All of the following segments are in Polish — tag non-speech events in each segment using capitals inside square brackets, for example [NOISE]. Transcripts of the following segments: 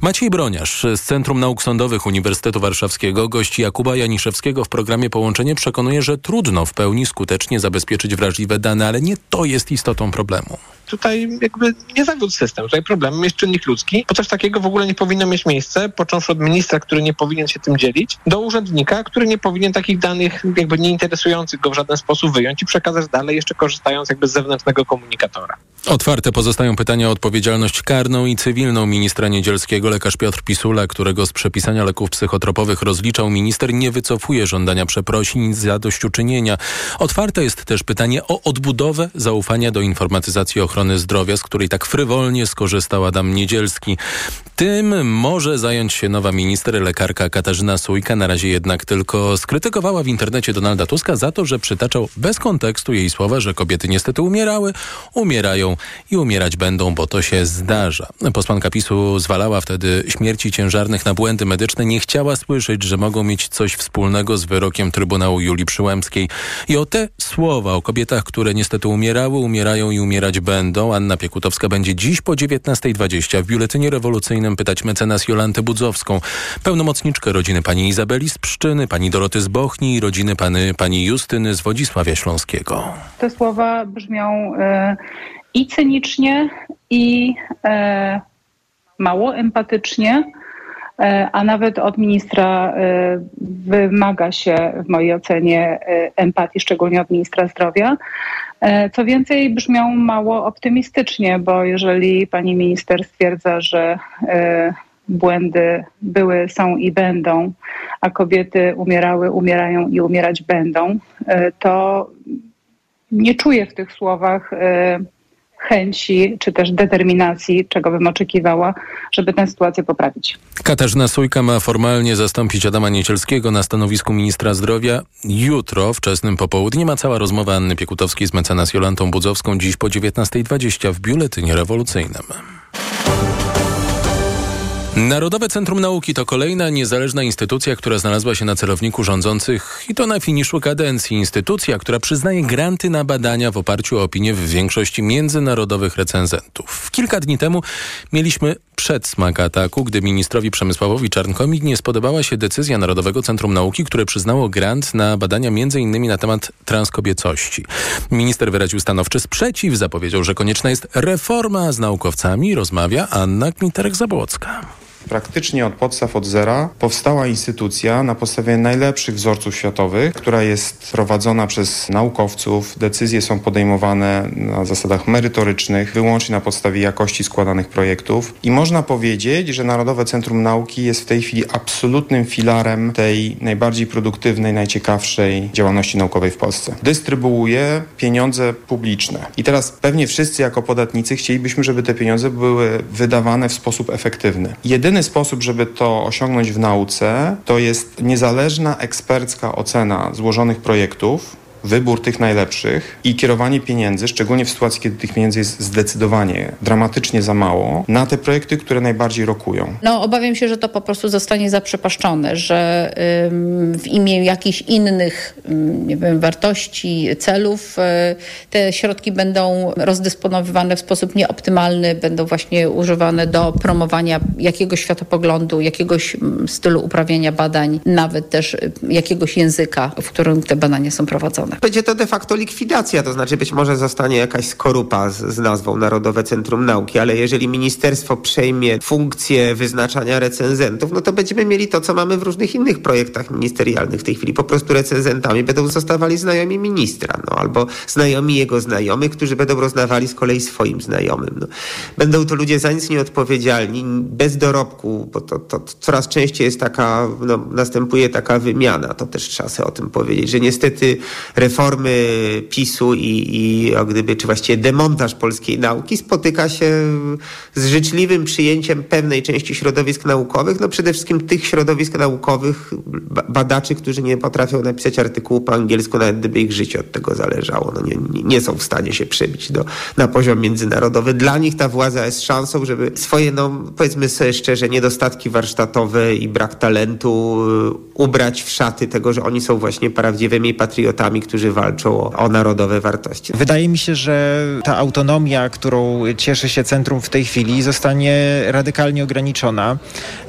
Maciej Broniarz z Centrum Nauk Sądowych Uniwersytetu Warszawskiego, gości Jakuba Janiszewskiego w programie Połączenie przekonuje, że trudno w pełni skutecznie zabezpieczyć wrażliwe dane, ale nie to jest istotą problemu tutaj jakby nie zawiódł system. Tutaj problemem jest czynnik ludzki, bo coś takiego w ogóle nie powinno mieć miejsca, począwszy od ministra, który nie powinien się tym dzielić, do urzędnika, który nie powinien takich danych jakby nie interesujących go w żaden sposób wyjąć i przekazać dalej, jeszcze korzystając jakby z zewnętrznego komunikatora. Otwarte pozostają pytania o odpowiedzialność karną i cywilną ministra Niedzielskiego. Lekarz Piotr Pisula, którego z przepisania leków psychotropowych rozliczał minister, nie wycofuje żądania przeprosin i zadośćuczynienia. Otwarte jest też pytanie o odbudowę zaufania do informatyzacji ochrony zdrowia, z której tak frywolnie skorzystał Adam Niedzielski. Tym może zająć się nowa minister, lekarka Katarzyna Sujka. Na razie jednak tylko skrytykowała w internecie Donalda Tuska za to, że przytaczał bez kontekstu jej słowa, że kobiety niestety umierały, umierają i umierać będą, bo to się zdarza. Posłanka PiSu zwalała wtedy śmierci ciężarnych na błędy medyczne. Nie chciała słyszeć, że mogą mieć coś wspólnego z wyrokiem Trybunału Julii Przyłębskiej. I o te słowa o kobietach, które niestety umierały, umierają i umierać będą, Anna Piekutowska będzie dziś po 19.20 w Biuletynie Rewolucyjnym pytać mecenas Jolantę Budzowską, pełnomocniczkę rodziny pani Izabeli z Pszczyny, pani Doroty z Bochni i rodziny pani, pani Justyny z Wodzisławia Śląskiego. Te słowa brzmią e, i cynicznie, i e, mało empatycznie, a nawet od ministra e, wymaga się w mojej ocenie e, empatii, szczególnie od ministra zdrowia. E, co więcej, brzmią mało optymistycznie, bo jeżeli pani minister stwierdza, że e, błędy były, są i będą, a kobiety umierały, umierają i umierać będą, e, to nie czuję w tych słowach chęci czy też determinacji, czego bym oczekiwała, żeby tę sytuację poprawić. Katarzyna Sujka ma formalnie zastąpić Adama Niecielskiego na stanowisku ministra zdrowia. Jutro, wczesnym popołudniem, ma cała rozmowa Anny Piekutowskiej z mecenas Jolantą Budzowską dziś po 19.20 w Biuletynie Rewolucyjnym. Narodowe Centrum Nauki to kolejna niezależna instytucja, która znalazła się na celowniku rządzących i to na finiszu kadencji. Instytucja, która przyznaje granty na badania w oparciu o opinie w większości międzynarodowych recenzentów. Kilka dni temu mieliśmy przedsmak ataku, gdy ministrowi Przemysławowi Czarnkowi nie spodobała się decyzja Narodowego Centrum Nauki, które przyznało grant na badania m.in. na temat transkobiecości. Minister wyraził stanowczy sprzeciw, zapowiedział, że konieczna jest reforma z naukowcami. Rozmawia Anna Kmiterek-Zabłocka praktycznie od podstaw, od zera powstała instytucja na podstawie najlepszych wzorców światowych, która jest prowadzona przez naukowców. Decyzje są podejmowane na zasadach merytorycznych, wyłącznie na podstawie jakości składanych projektów. I można powiedzieć, że Narodowe Centrum Nauki jest w tej chwili absolutnym filarem tej najbardziej produktywnej, najciekawszej działalności naukowej w Polsce. Dystrybuuje pieniądze publiczne. I teraz pewnie wszyscy jako podatnicy chcielibyśmy, żeby te pieniądze były wydawane w sposób efektywny. Jedyny sposób, żeby to osiągnąć w nauce, to jest niezależna ekspercka ocena złożonych projektów, wybór tych najlepszych i kierowanie pieniędzy, szczególnie w sytuacji, kiedy tych pieniędzy jest zdecydowanie, dramatycznie za mało, na te projekty, które najbardziej rokują. No obawiam się, że to po prostu zostanie zaprzepaszczone, że ym, w imię jakichś innych ym, nie wiem, wartości, celów y, te środki będą rozdysponowywane w sposób nieoptymalny, będą właśnie używane do promowania jakiegoś światopoglądu, jakiegoś stylu uprawiania badań, nawet też y, jakiegoś języka, w którym te badania są prowadzone. Będzie to de facto likwidacja, to znaczy być może zostanie jakaś skorupa z, z nazwą Narodowe Centrum Nauki, ale jeżeli ministerstwo przejmie funkcję wyznaczania recenzentów, no to będziemy mieli to, co mamy w różnych innych projektach ministerialnych w tej chwili. Po prostu recenzentami będą zostawali znajomi ministra, no albo znajomi jego znajomych, którzy będą rozdawali z kolei swoim znajomym. No. Będą to ludzie za nic nieodpowiedzialni, bez dorobku, bo to, to, coraz częściej jest taka, no, następuje taka wymiana, to też trzeba sobie o tym powiedzieć, że niestety reformy PiSu i, i jak gdyby, czy właściwie demontaż polskiej nauki spotyka się z życzliwym przyjęciem pewnej części środowisk naukowych, no przede wszystkim tych środowisk naukowych, badaczy, którzy nie potrafią napisać artykułu po angielsku, nawet gdyby ich życie od tego zależało. No nie, nie są w stanie się przebić do, na poziom międzynarodowy. Dla nich ta władza jest szansą, żeby swoje, no powiedzmy sobie szczerze, niedostatki warsztatowe i brak talentu y, ubrać w szaty tego, że oni są właśnie prawdziwymi patriotami, którzy walczą o, narodowe wartości. Wydaje mi się, że ta autonomia, którą cieszy się centrum w tej chwili, zostanie radykalnie ograniczona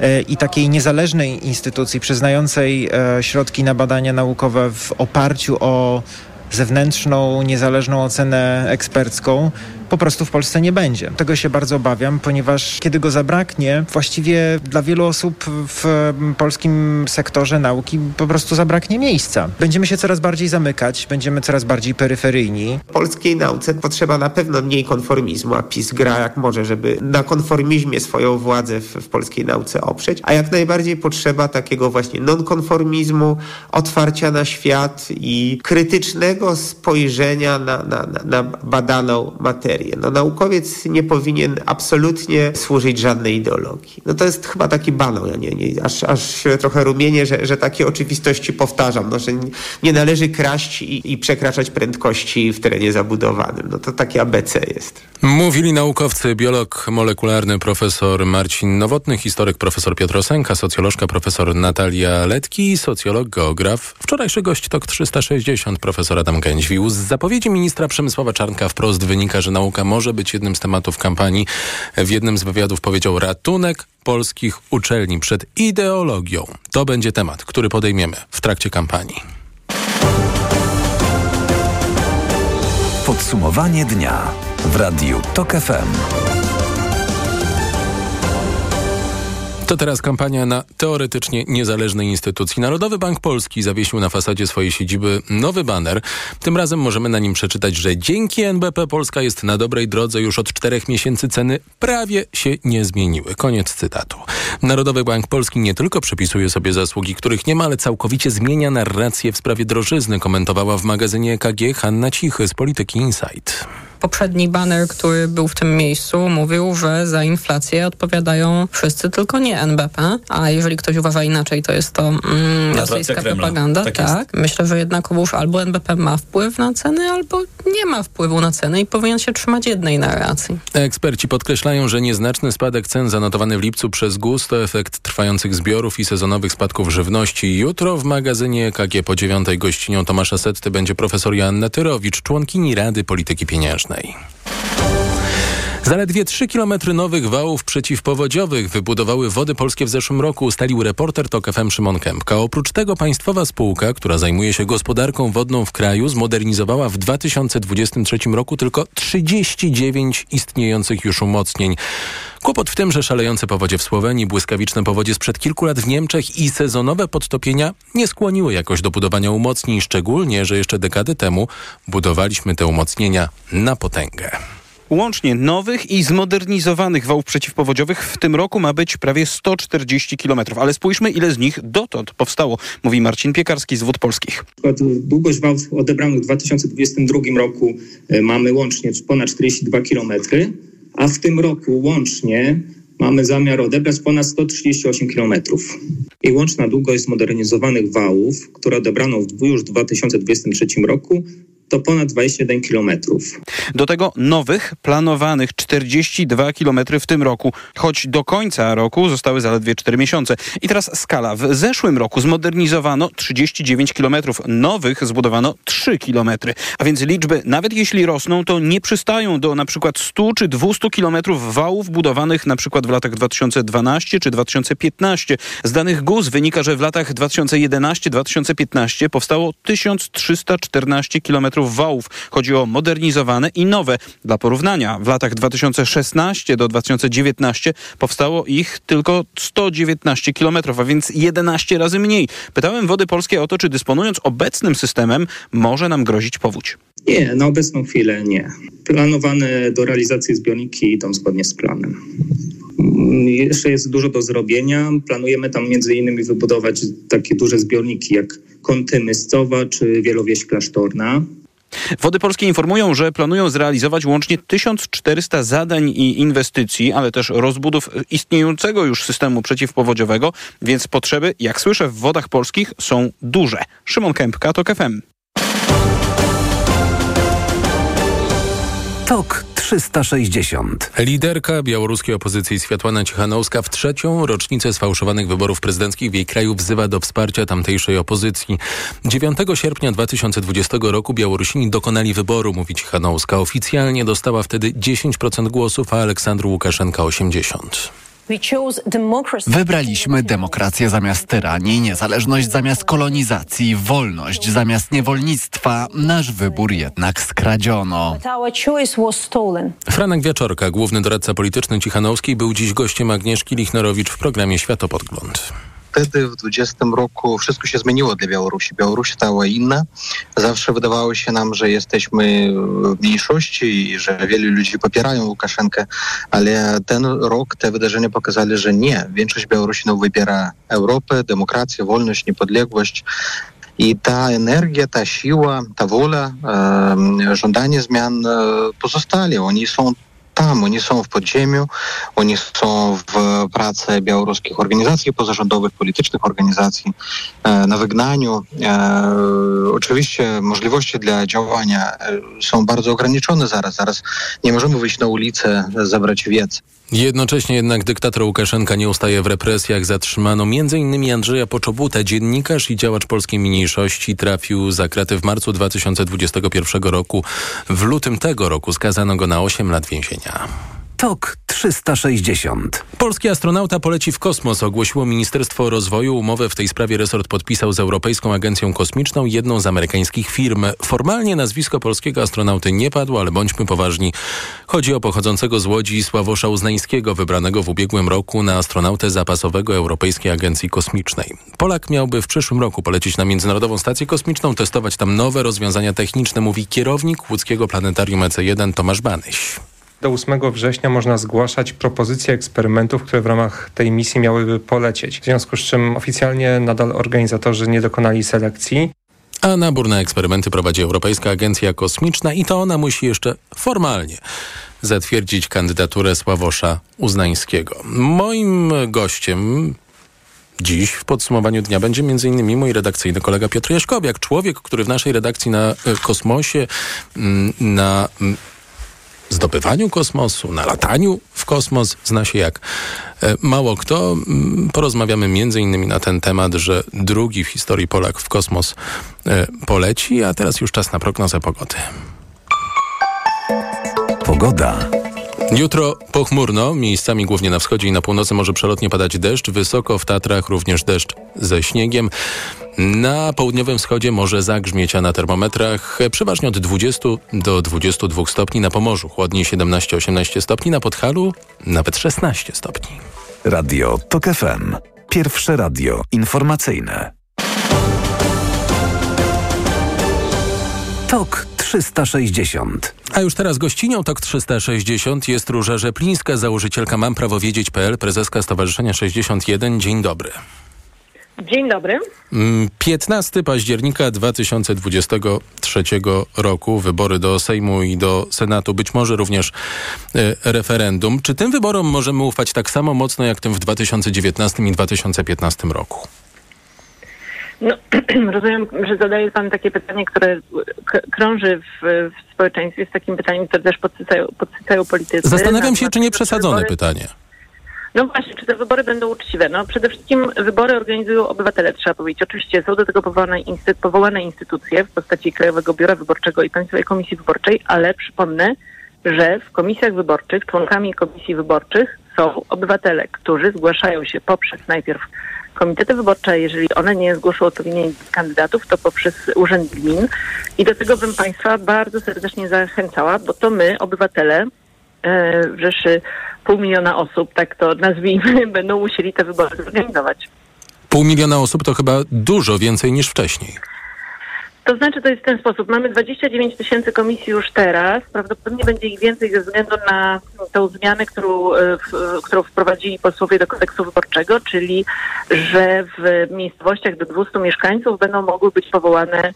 e, i takiej niezależnej instytucji przyznającej e, środki na badania naukowe w oparciu o zewnętrzną, niezależną ocenę ekspercką po prostu w Polsce nie będzie. Tego się bardzo obawiam, ponieważ kiedy go zabraknie, właściwie dla wielu osób w polskim sektorze nauki po prostu zabraknie miejsca. Będziemy się coraz bardziej zamykać, będziemy coraz bardziej peryferyjni. Polskiej nauce potrzeba na pewno mniej konformizmu, a PiS gra jak może, żeby na konformizmie swoją władzę w, w polskiej nauce oprzeć, a jak najbardziej potrzeba takiego właśnie nonkonformizmu, otwarcia na świat i krytycznego spojrzenia na, na, na, na badaną materię. No, naukowiec nie powinien absolutnie służyć żadnej ideologii. No to jest chyba taki banał, ja nie, nie, aż, aż się trochę rumienię, że, że takie oczywistości powtarzam, no, że nie należy kraść i, i przekraczać prędkości w terenie zabudowanym. No to takie ABC jest. Mówili naukowcy, biolog molekularny profesor Marcin Nowotny, historyk profesor Piotr Osenka, socjolożka profesor Natalia Letki i socjolog, geograf. Wczorajszy gość TOK 360 profesor Adam Gęźwił. Z zapowiedzi ministra Przemysława Czarnka wprost wynika, że nauka może być jednym z tematów kampanii. W jednym z wywiadów powiedział ratunek polskich uczelni przed ideologią. To będzie temat, który podejmiemy w trakcie kampanii. Podsumowanie dnia w Radiu TOK FM. To teraz kampania na teoretycznie niezależnej instytucji. Narodowy Bank Polski zawiesił na fasadzie swojej siedziby nowy baner. Tym razem możemy na nim przeczytać, że dzięki NBP Polska jest na dobrej drodze. Już od czterech miesięcy ceny prawie się nie zmieniły. Koniec cytatu. Narodowy Bank Polski nie tylko przypisuje sobie zasługi, których nie ma, ale całkowicie zmienia narrację w sprawie drożyzny, komentowała w magazynie EKG Hanna Cichy z Polityki Insight poprzedni baner, który był w tym miejscu, mówił, że za inflację odpowiadają wszyscy, tylko nie NBP. A jeżeli ktoś uważa inaczej, to jest to mm, rosyjska propaganda. Tak, tak. Myślę, że jednak już albo NBP ma wpływ na ceny, albo nie ma wpływu na ceny i powinien się trzymać jednej narracji. Eksperci podkreślają, że nieznaczny spadek cen zanotowany w lipcu przez GUS to efekt trwających zbiorów i sezonowych spadków żywności. Jutro w magazynie EKG po dziewiątej gościnią Tomasza Setty będzie profesor Joanna Tyrowicz, członkini Rady Polityki Pieniężnej. Gwiezdnej. Zaledwie 3 km nowych wałów przeciwpowodziowych wybudowały Wody Polskie w zeszłym roku, ustalił reporter TOK FM Szymon Kępka. Oprócz tego państwowa spółka, która zajmuje się gospodarką wodną w kraju, zmodernizowała w 2023 roku tylko 39 istniejących już umocnień. Kłopot w tym, że szalejące powodzie w Słowenii, błyskawiczne powodzie sprzed kilku lat w Niemczech i sezonowe podtopienia nie skłoniły jakoś do budowania umocnień, szczególnie, że jeszcze dekady temu budowaliśmy te umocnienia na potęgę. Łącznie nowych i zmodernizowanych wałów przeciwpowodziowych w tym roku ma być prawie 140 km. Ale spójrzmy, ile z nich dotąd powstało, mówi Marcin Piekarski z Wód Polskich. Długość wałów odebranych w 2022 roku e, mamy łącznie ponad 42 km, a w tym roku łącznie mamy zamiar odebrać ponad 138 km. I łączna długość zmodernizowanych wałów, które odebrano już w 2023 roku, to ponad 21 kilometrów. Do tego nowych, planowanych 42 kilometry w tym roku, choć do końca roku zostały zaledwie 4 miesiące. I teraz skala. W zeszłym roku zmodernizowano 39 kilometrów, nowych zbudowano 3 kilometry. A więc liczby, nawet jeśli rosną, to nie przystają do na przykład 100 czy 200 kilometrów wałów budowanych na przykład w latach 2012 czy 2015. Z danych GUS wynika, że w latach 2011-2015 powstało 1314 kilometrów wałów. Chodzi o modernizowane i nowe. Dla porównania, w latach 2016 do 2019 powstało ich tylko 119 km, a więc 11 razy mniej. Pytałem Wody Polskie o to, czy dysponując obecnym systemem może nam grozić powódź. Nie, na obecną chwilę nie. Planowane do realizacji zbiorniki idą zgodnie z planem. Jeszcze jest dużo do zrobienia. Planujemy tam między innymi wybudować takie duże zbiorniki jak Kąty Myscowa czy Wielowieś Klasztorna. Wody Polskie informują, że planują zrealizować łącznie 1400 zadań i inwestycji, ale też rozbudów istniejącego już systemu przeciwpowodziowego, więc potrzeby, jak słyszę, w Wodach Polskich są duże. Szymon Kępka, TOK FM. TOK 360. Liderka białoruskiej opozycji Światłana Cichanowska w trzecią rocznicę sfałszowanych wyborów prezydenckich w jej kraju wzywa do wsparcia tamtejszej opozycji. 9 sierpnia 2020 roku Białorusini dokonali wyboru, mówi Cichanowska. Oficjalnie dostała wtedy 10% głosów, a Aleksandr Łukaszenka 80%. Wybraliśmy demokrację zamiast tyranii, niezależność zamiast kolonizacji, wolność zamiast niewolnictwa. Nasz wybór jednak skradziono. Franek Wieczorka, główny doradca polityczny Cichanowskiej, był dziś gościem Agnieszki Lichnerowicz w programie Światopodgląd wtedy w 20 roku wszystko się zmieniło dla Białorusi. Białoruś stała inna. Zawsze wydawało się nam, że jesteśmy w mniejszości i że wielu ludzi popierają Łukaszenkę, ale ten rok te wydarzenia pokazali, że nie. Większość Białorusinów wybiera Europę, demokrację, wolność, niepodległość. I ta energia, ta siła, ta wola, e, żądanie zmian e, pozostali. Oni są tam, oni są w podziemiu, oni są w pracy białoruskich organizacji pozarządowych, politycznych organizacji, e, na wygnaniu. E, oczywiście możliwości dla działania e, są bardzo ograniczone zaraz. Zaraz nie możemy wyjść na ulicę, zabrać wiec. Jednocześnie jednak dyktator Łukaszenka nie ustaje w represjach. Zatrzymano m.in. Andrzeja Poczobuta, dziennikarz i działacz polskiej mniejszości. Trafił za kraty w marcu 2021 roku. W lutym tego roku skazano go na 8 lat więzienia. TOK 360. Polski astronauta poleci w kosmos, ogłosiło Ministerstwo Rozwoju. Umowę w tej sprawie resort podpisał z Europejską Agencją Kosmiczną, jedną z amerykańskich firm. Formalnie nazwisko polskiego astronauty nie padło, ale bądźmy poważni. Chodzi o pochodzącego z Łodzi Sławosza Uznańskiego, wybranego w ubiegłym roku na astronautę zapasowego Europejskiej Agencji Kosmicznej. Polak miałby w przyszłym roku polecieć na Międzynarodową Stację Kosmiczną, testować tam nowe rozwiązania techniczne, mówi kierownik łódzkiego planetarium EC1 Tomasz Banyś. Do 8 września można zgłaszać propozycje eksperymentów, które w ramach tej misji miałyby polecieć. W związku z czym oficjalnie nadal organizatorzy nie dokonali selekcji. A nabór na eksperymenty prowadzi Europejska Agencja Kosmiczna i to ona musi jeszcze formalnie zatwierdzić kandydaturę Sławosza Uznańskiego. Moim gościem Dziś w podsumowaniu dnia będzie m.in. mój redakcyjny kolega Piotr Jaśkowiak, człowiek, który w naszej redakcji na e, kosmosie, mm, na mm, zdobywaniu kosmosu, na lataniu w kosmos zna się jak e, mało kto. Mm, porozmawiamy między innymi na ten temat, że drugi w historii Polak w kosmos e, poleci, a teraz już czas na prognozę pogody. Pogoda. Jutro pochmurno, miejscami głównie na wschodzie i na północy może przelotnie padać deszcz, wysoko w Tatrach również deszcz ze śniegiem. Na południowym wschodzie może zagrzmieć, a na termometrach przeważnie od 20 do 22 stopni na Pomorzu, chłodniej 17-18 stopni, na Podhalu nawet 16 stopni. Radio TOK FM. Pierwsze radio informacyjne. TOK 360. A już teraz gościnią TOK 360 jest Róża Rzeplińska, założycielka Mam Prawo Wiedzieć.pl, prezeska Stowarzyszenia 61. Dzień dobry. Dzień dobry. 15 mm, października 2023 roku, wybory do Sejmu i do Senatu, być może również e, referendum. Czy tym wyborom możemy ufać tak samo mocno jak tym w 2019 i 2015 roku? No, [CLEARS THROAT] rozumiem, że zadaje Pan takie pytanie, które krąży w, w społeczeństwie, jest takim pytaniem, które też podsycają, podsycają politycy. Zastanawiam się, czy nie przesadzone wybory... pytanie. No właśnie, czy te wybory będą uczciwe? No przede wszystkim wybory organizują obywatele, trzeba powiedzieć. Oczywiście są do tego powołane, instyt, powołane instytucje w postaci Krajowego Biura Wyborczego i Państwowej Komisji Wyborczej, ale przypomnę, że w komisjach wyborczych, członkami komisji wyborczych są obywatele, którzy zgłaszają się poprzez najpierw komitety wyborcze, jeżeli one nie zgłoszą odpowiednich kandydatów, to poprzez Urząd Gmin. I do tego bym Państwa bardzo serdecznie zachęcała, bo to my, obywatele, e, w Rzeszy pół miliona osób, tak to nazwijmy, [LAUGHS] będą musieli te wybory zorganizować. Pół miliona osób to chyba dużo więcej niż wcześniej. To znaczy, to jest w ten sposób. Mamy 29 tysięcy komisji już teraz. Prawdopodobnie będzie ich więcej ze względu na tą zmianę, którą, e, w, którą wprowadzili posłowie do kodeksu wyborczego, czyli że w miejscowościach do 200 mieszkańców będą mogły być powołane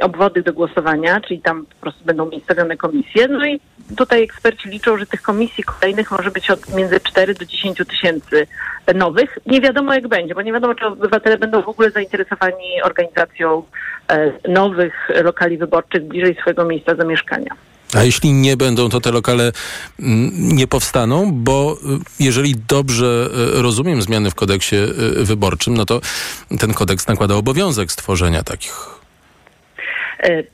obwody do głosowania, czyli tam po prostu będą miejscowione komisje. No i tutaj eksperci liczą, że tych komisji kolejnych może być od między 4 do 10 tysięcy nowych. Nie wiadomo jak będzie, bo nie wiadomo, czy obywatele będą w ogóle zainteresowani organizacją e, nowych lokali wyborczych bliżej swojego miejsca zamieszkania. A jeśli nie będą, to te lokale mm, nie powstaną, bo y, jeżeli dobrze y, rozumiem zmiany w kodeksie y, wyborczym, no to ten kodeks nakłada obowiązek stworzenia takich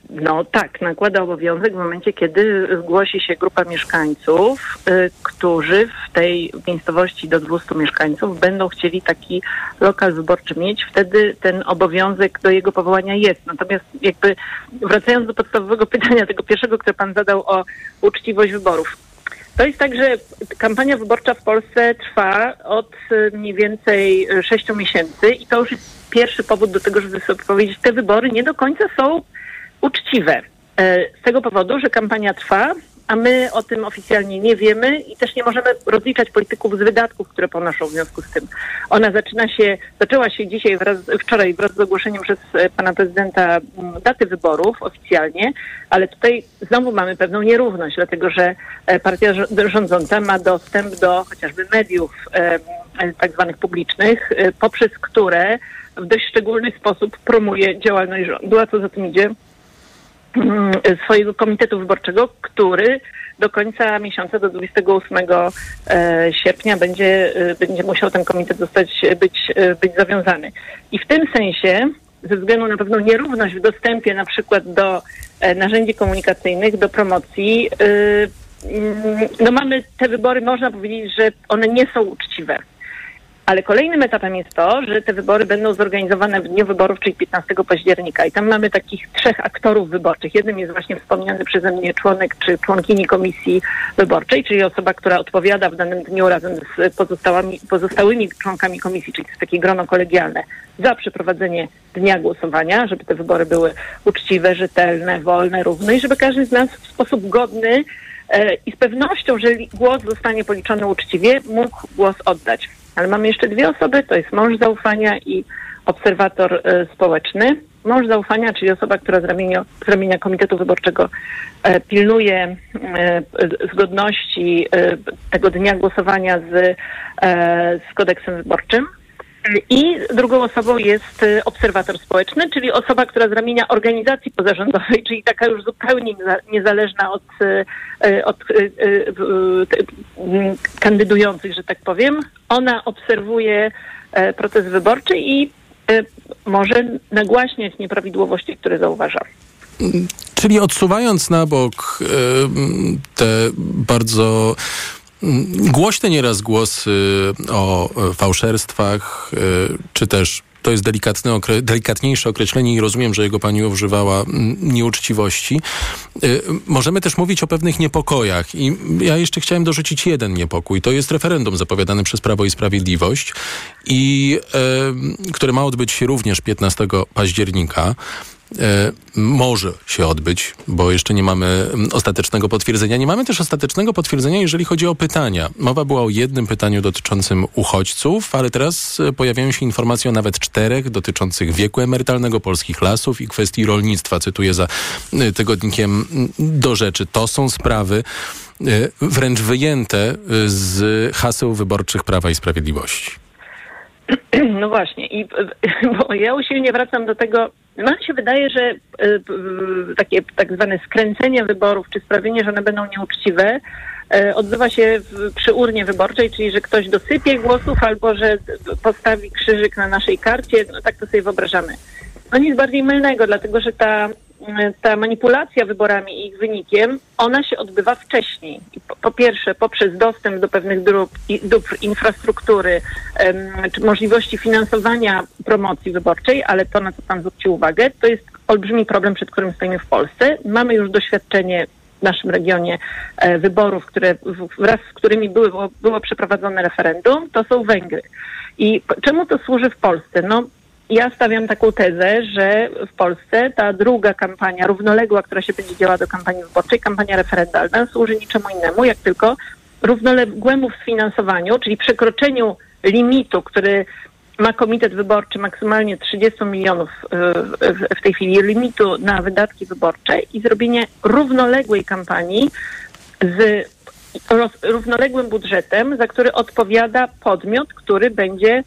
no tak, nakłada obowiązek w momencie, kiedy zgłosi się grupa mieszkańców, e, którzy w tej miejscowości do 200 mieszkańców będą chcieli taki lokal wyborczy mieć. Wtedy ten obowiązek do jego powołania jest. Natomiast jakby wracając do podstawowego [LAUGHS] pytania, tego pierwszego, które pan zadał o uczciwość wyborów. To jest tak, że kampania wyborcza w Polsce trwa od e, mniej więcej 6 miesięcy i to już jest pierwszy powód do tego, żeby sobie powiedzieć, te wybory nie do końca są uczciwe. E, z tego powodu, że kampania trwa, a my o tym oficjalnie nie wiemy i też nie możemy rozliczać polityków z wydatków, które ponoszą w związku z tym. Ona zaczyna się, zaczęła się dzisiaj, wraz, wczoraj wraz z ogłoszeniem przez e, pana prezydenta mm, daty wyborów oficjalnie, ale tutaj znowu mamy pewną nierówność, dlatego że e, partia rządząca ma dostęp do chociażby mediów tak zwanych publicznych, poprzez które w dość szczególny sposób promuje działalność rządu, a co za tym idzie, swojego komitetu wyborczego, który do końca miesiąca, do 28 e, sierpnia będzie, e, będzie musiał ten komitet zostać, być, e, być zawiązany. I w tym sensie, ze względu na pewną nierówność w dostępie na przykład do narzędzi komunikacyjnych, do promocji, mm, no mamy te wybory, można powiedzieć, że one nie są uczciwe. Ale kolejnym etapem jest to, że te wybory będą zorganizowane w dniu wyborów, czyli 15 października. I tam mamy takich trzech aktorów wyborczych. Jednym jest właśnie wspomniany przeze mnie członek czy członkini komisji wyborczej, czyli osoba, która odpowiada w danym dniu razem z pozostałymi, pozostałymi członkami komisji, czyli to jest takie grono kolegialne, za przeprowadzenie dnia głosowania, żeby te wybory były uczciwe, rzetelne, wolne, równe i żeby każdy z nas w sposób godny e, i z pewnością, że głos zostanie policzony uczciwie, mógł głos oddać. Ale mamy jeszcze dwie osoby, to jest mąż zaufania i obserwator e, społeczny. Mąż zaufania, czyli osoba, która z ramienia, z ramienia Komitetu Wyborczego e, pilnuje e, zgodności tego dnia głosowania z, z kodeksem wyborczym. I drugą osobą jest obserwator społeczny, czyli osoba, która z ramienia organizacji pozarządowej, [LAUGHS] czyli taka już zupełnie niezależna od, od kandydujących, że tak powiem. Ona obserwuje e, proces wyborczy i e, może nagłaśniać nieprawidłowości, które zauważa. Czyli odsuwając na bok e, te bardzo głośne nieraz głosy o fałszerstwach, czy też to jest delikatne, okre, delikatniejsze określenie i rozumiem, że jego pani używała nieuczciwości. Y, możemy też mówić o pewnych niepokojach i ja jeszcze chciałem dorzucić jeden niepokój. To jest referendum zapowiadane przez Prawo i Sprawiedliwość i y, które ma odbyć się również 15 października. E, może się odbyć, bo jeszcze nie mamy mm, ostatecznego potwierdzenia. Nie mamy też ostatecznego potwierdzenia, jeżeli chodzi o pytania. Mowa była o jednym pytaniu dotyczącym uchodźców, ale teraz e, pojawiają się informacje o nawet czterech dotyczących wieku emerytalnego polskich lasów i kwestii rolnictwa. Cytuję za e, tygodnikiem mm, do rzeczy. To są sprawy wręcz wyjęte z haseł wyborczych Prawa i Sprawiedliwości. [CLEARS THROAT] No właśnie, i [LAUGHS] bo ja usilnie wracam do tego, nam się wydaje, że y, y, takie tak zwane skręcenie wyborów, czy sprawienie, że one będą nieuczciwe, y, odbywa się przy urnie wyborczej, czyli że ktoś dosypie głosów albo że postawi krzyżyk na naszej karcie, no tak to sobie wyobrażamy. No nic bardziej mylnego, dlatego że ta ta manipulacja wyborami i ich wynikiem, ona się odbywa wcześniej. Po, po, pierwsze, poprzez dostęp do pewnych dóbr, dóbr infrastruktury, czy możliwości finansowania promocji wyborczej, ale to, na co Pan zwrócił uwagę, to jest olbrzymi problem, przed którym stoimy w Polsce. Mamy już doświadczenie w naszym regionie e, wyborów, które, wraz z którymi było, było przeprowadzone referendum, to są Węgry. I czemu to służy w Polsce? No, ja stawiam taką tezę, że w Polsce ta druga kampania równoległa, która się będzie działała do kampanii wyborczej, kampania referendalna, służy niczemu innemu, jak tylko równoległemu sfinansowaniu, czyli przekroczeniu limitu, który ma komitet wyborczy maksymalnie 30 milionów y, w tej chwili limitu na wydatki wyborcze i zrobienie równoległej kampanii z równoległym budżetem, za który odpowiada podmiot, który będzie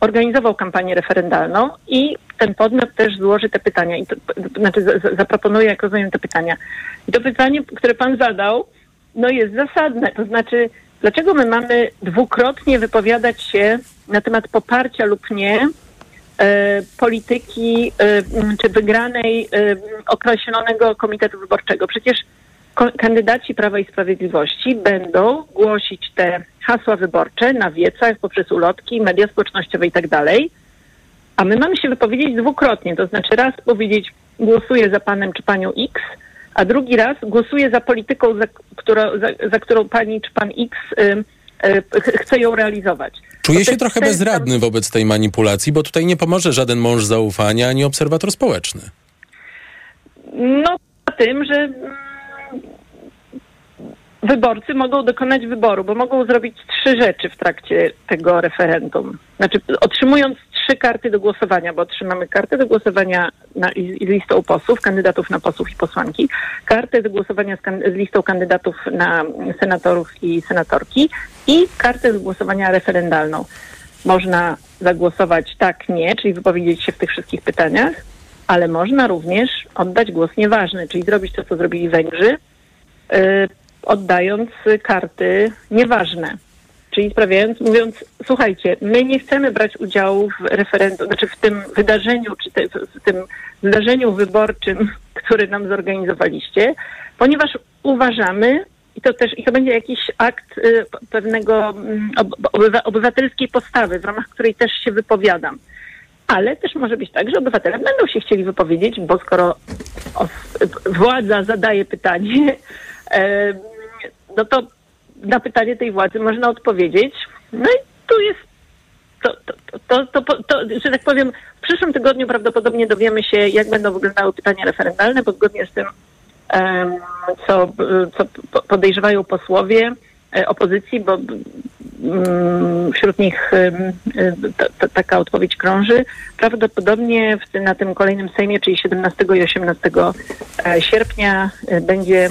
organizował kampanię referendalną i ten podmiot też złoży te pytania, i to, znaczy zaproponuje, jak rozumiem, te pytania. I to pytanie, które pan zadał, no jest zasadne, to znaczy, dlaczego my mamy dwukrotnie wypowiadać się na temat poparcia lub nie e, polityki e, czy wygranej e, określonego komitetu wyborczego? Przecież kandydaci Prawa i Sprawiedliwości będą głosić te hasła wyborcze na wiecach, poprzez ulotki, media społecznościowe i tak dalej. A my mamy się wypowiedzieć dwukrotnie, to znaczy raz powiedzieć głosuję za panem czy panią X, a drugi raz głosuję za polityką, za, która, za, za którą pani czy pan X y, y, chce ją realizować. Czuję się trochę bezradny tam... wobec tej manipulacji, bo tutaj nie pomoże żaden mąż zaufania ani obserwator społeczny. No, tym, że wyborcy mogą dokonać wyboru, bo mogą zrobić trzy rzeczy w trakcie tego referendum. Znaczy, otrzymując trzy karty do głosowania, bo otrzymamy kartę do głosowania na, z listą posłów, kandydatów na posłów i posłanki, kartę do głosowania z, z listą kandydatów na senatorów i senatorki i kartę do głosowania referendalną. Można zagłosować tak, nie, czyli wypowiedzieć się w tych wszystkich pytaniach, ale można również oddać głos nieważny, czyli zrobić to, co zrobili Węgrzy, yy, oddając karty nieważne. Czyli sprawiając, mówiąc, słuchajcie, my nie chcemy brać udziału w referendum, znaczy w tym wydarzeniu, czy te, w tym zdarzeniu wyborczym, [LAUGHS] które nam zorganizowaliście, ponieważ uważamy, i to też, i to będzie jakiś akt y, pewnego y, obywatelskiej postawy, w ramach której też się wypowiadam. Ale też może być tak, że obywatele będą się chcieli wypowiedzieć, bo skoro władza zadaje pytanie, no to na pytanie tej władzy można odpowiedzieć. No i tu jest to, to, to, to, że tak powiem, w przyszłym tygodniu prawdopodobnie dowiemy się, jak będą wyglądały pytania referendalne, bo zgodnie z tym, co, co podejrzewają posłowie opozycji, bo mm, wśród nich taka odpowiedź krąży. Prawdopodobnie na tym kolejnym Sejmie, czyli 17 i 18 e, sierpnia, e, będzie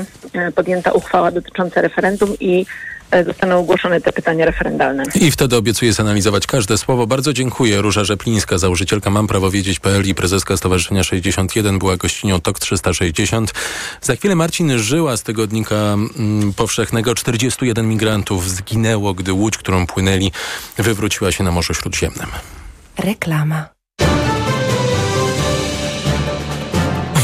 podjęta uchwała dotycząca referendum i E, zostaną ogłoszone te pytania referendalne. I wtedy obiecuję zanalizować każde słowo. Bardzo dziękuję. Róża Rzeplińska, założycielka Mam Prawo Wiedzieć.pl i prezeska Stowarzyszenia 61 była gościnią TOK 360. Za chwilę Marcin Żyła z tygodnika mm, powszechnego. 41 migrantów zginęło, gdy łódź, którą płynęli, wywróciła się na Morzu Śródziemnym. Reklama.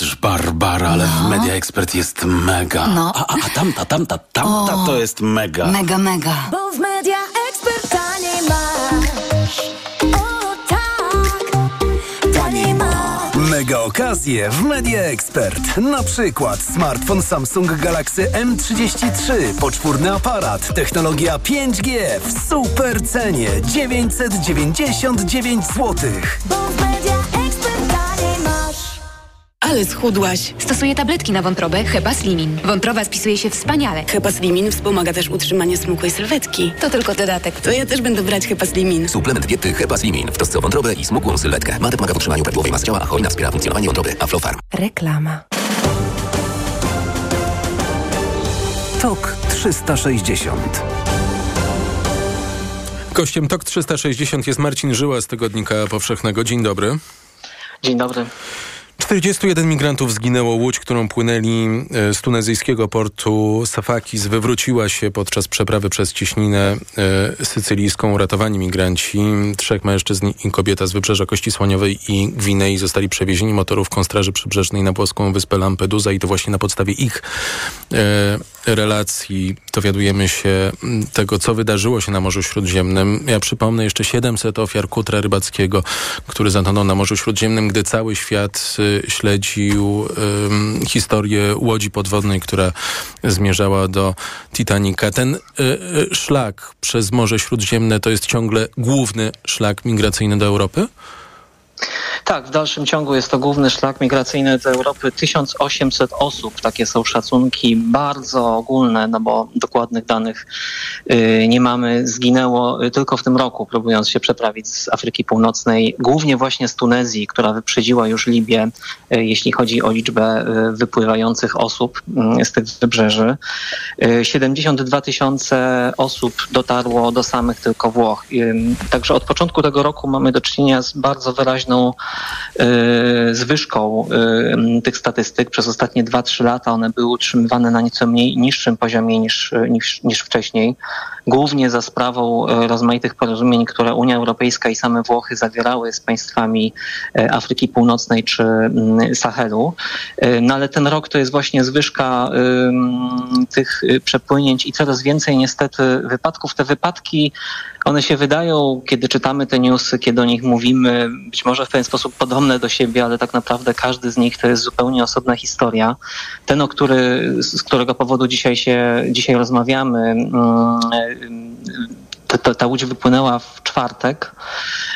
Patrz, Barbara, ale no. w Media Expert jest mega. No. A, a, a tamta, tamta, tamta o, to jest mega. Mega, mega. Bo w Media Expert taniej masz. O tak, taniej masz. Mega okazje w Media Expert. Na przykład smartfon Samsung Galaxy M33, poczwórny aparat, technologia 5G w super cenie 999 zł. Bo w Media ale schudłaś. Stosuję tabletki na wątrobę Hepa Slimin. Wątroba spisuje się wspaniale. Hepa Slimin wspomaga też utrzymanie smukłej sylwetki. To tylko dodatek. To ja też będę brać Hepa Slimin. Suplement diety Hepa Slimin w trosce o wątrobę i smukłą sylwetkę. Mate pomaga w utrzymaniu prawidłowej masy ciała, a hojna wspiera funkcjonowanie wątroby. Aflofarm. Reklama. TOK 360 Gościem TOK 360 jest Marcin Żyła z Tygodnika Powszechnego. Dzień dobry. Dzień dobry. 41 migrantów zginęło. Łódź, którą płynęli e, z tunezyjskiego portu Safakis wywróciła się podczas przeprawy przez ciśninę e, sycylijską. Uratowani migranci, trzech mężczyzn i kobieta z wybrzeża Kości Słoniowej i Gwinei zostali przewiezieni motorówką Straży Przybrzeżnej na włoską wyspę Lampedusa i to właśnie na podstawie ich e, relacji dowiadujemy się tego, co wydarzyło się na Morzu Śródziemnym. Ja przypomnę jeszcze 700 ofiar kutra rybackiego, który zatonął na Morzu Śródziemnym, gdy cały świat śledził um, historię łodzi podwodnej, która zmierzała do Titanica. Ten y, y, szlak przez Morze Śródziemne to jest ciągle główny szlak migracyjny do Europy? Tak, w dalszym ciągu jest to główny szlak migracyjny do Europy. 1800 osób, takie są szacunki bardzo ogólne, no bo dokładnych danych y, nie mamy. Zginęło y, tylko w tym roku, próbując się przeprawić z Afryki Północnej, głównie właśnie z Tunezji, która wyprzedziła już Libię, y, jeśli chodzi o liczbę wypływających osób z tych wybrzeży. 72 tysiące osób dotarło do samych tylko Włoch. Także od początku tego roku mamy do czynienia z bardzo wyraźną Y, zwyżką y, tych statystyk. Przez ostatnie 2-3 lata one były utrzymywane na nieco mniej niższym poziomie niż, niż, niż wcześniej, głównie za sprawą y, rozmaitych porozumień, które Unia Europejska i same Włochy zawierały z państwami Afryki Północnej czy mm, Sahelu. No ale ten rok to jest właśnie zwyżka tych przepłynięć i coraz więcej niestety wypadków. Te wypadki one się wydają, kiedy czytamy te newsy, kiedy o nich mówimy, być może w pewien sposób podobne do siebie, ale tak naprawdę każdy z nich to jest zupełnie osobna historia. Ten, o który, z którego powodu dzisiaj się, dzisiaj rozmawiamy, And. Mm, ta, ta łódź wypłynęła w czwartek.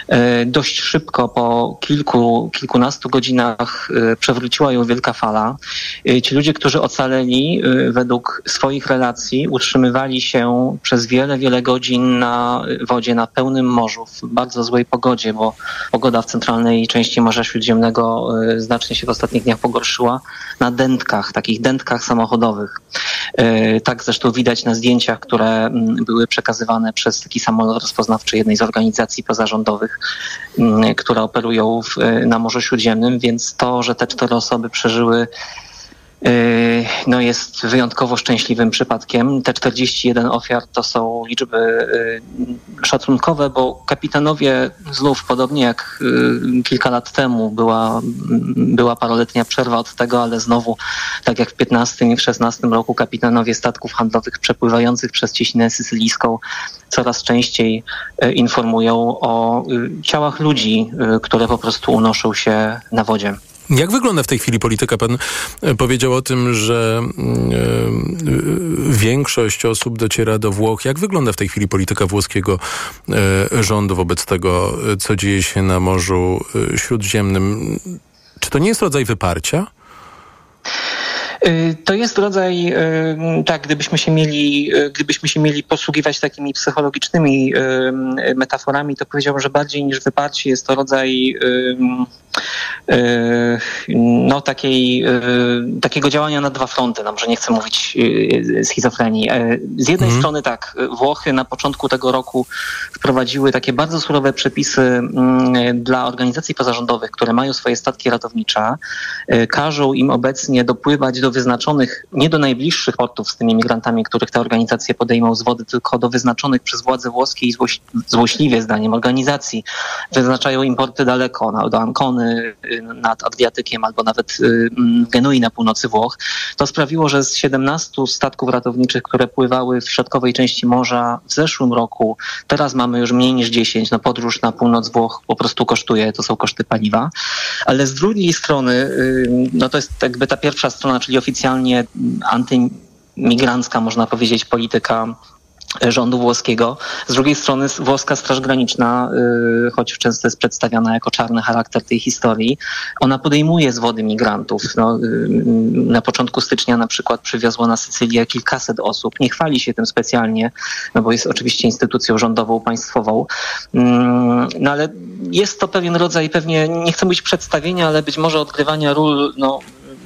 E, dość szybko, po kilku, kilkunastu godzinach e, przewróciła ją wielka fala. E, ci ludzie, którzy ocaleli, według swoich relacji, utrzymywali się przez wiele, wiele godzin na wodzie, na pełnym morzu, w bardzo złej pogodzie, bo pogoda w centralnej części Morza Śródziemnego znacznie się w ostatnich dniach pogorszyła, na dętkach, takich dętkach samochodowych. Tak zresztą widać na zdjęciach, które były przekazywane przez taki samolot rozpoznawczy jednej z organizacji pozarządowych, mm, które operują w, na Morzu Śródziemnym, więc to, że te cztery osoby przeżyły no jest wyjątkowo szczęśliwym przypadkiem. Te 41 ofiar to są liczby yy, szacunkowe, bo kapitanowie znów, podobnie jak yy, kilka lat temu była, była paroletnia przerwa od tego, ale znowu, tak jak w 15 i w 16 roku, kapitanowie statków handlowych przepływających przez cieśninę sycylijską coraz częściej informują o ciałach ludzi, które po prostu unoszą się na wodzie. Jak wygląda w tej chwili polityka? Pan e, powiedział o tym, że y, większość osób dociera do Włoch. Jak wygląda w tej chwili polityka włoskiego y, rządu wobec tego, co dzieje się na Morzu Śródziemnym? Czy to nie jest rodzaj wyparcia? To jest rodzaj, tak, gdybyśmy się mieli, gdybyśmy się mieli posługiwać takimi psychologicznymi metaforami, to powiedziałbym, że bardziej niż wyparcie jest to rodzaj no, takiej, takiego działania na dwa fronty. No, może nie chcę mówić schizofrenii. Z jednej mhm. strony tak, Włochy na początku tego roku wprowadziły takie bardzo surowe przepisy mm, dla organizacji pozarządowych, które mają swoje statki ratownicze. Każą im obecnie dopływać do wyznaczonych, nie do najbliższych portów z tymi migrantami, których te organizacje podejmą z wody, tylko do wyznaczonych przez władze włoskie i złoś, złośliwie zdaniem organizacji wyznaczają importy daleko, no, do Ancony nad Adriatykiem albo nawet y, mm, Genui na północy Włoch. To sprawiło, że z 17 statków ratowniczych, które pływały w środkowej części morza w zeszłym roku, teraz mamy już mniej niż 10. No, podróż na północ Włoch po prostu kosztuje, to są koszty paliwa. Ale z drugiej strony, y, no to jest jakby ta pierwsza strona, czyli oficjalnie antymigrancka, można powiedzieć, polityka rządu włoskiego. Z drugiej strony włoska Straż Graniczna, y, choć często jest przedstawiana jako czarny charakter tej historii, ona podejmuje z wody migrantów. No, y, na początku stycznia na przykład przywiozło na Sycylię kilkaset osób. Nie chwali się tym specjalnie, no bo jest oczywiście instytucją rządową, państwową. Mm, no ale jest to pewien rodzaj pewnie, nie chcę mówić przedstawienia, ale być może odgrywania ról no,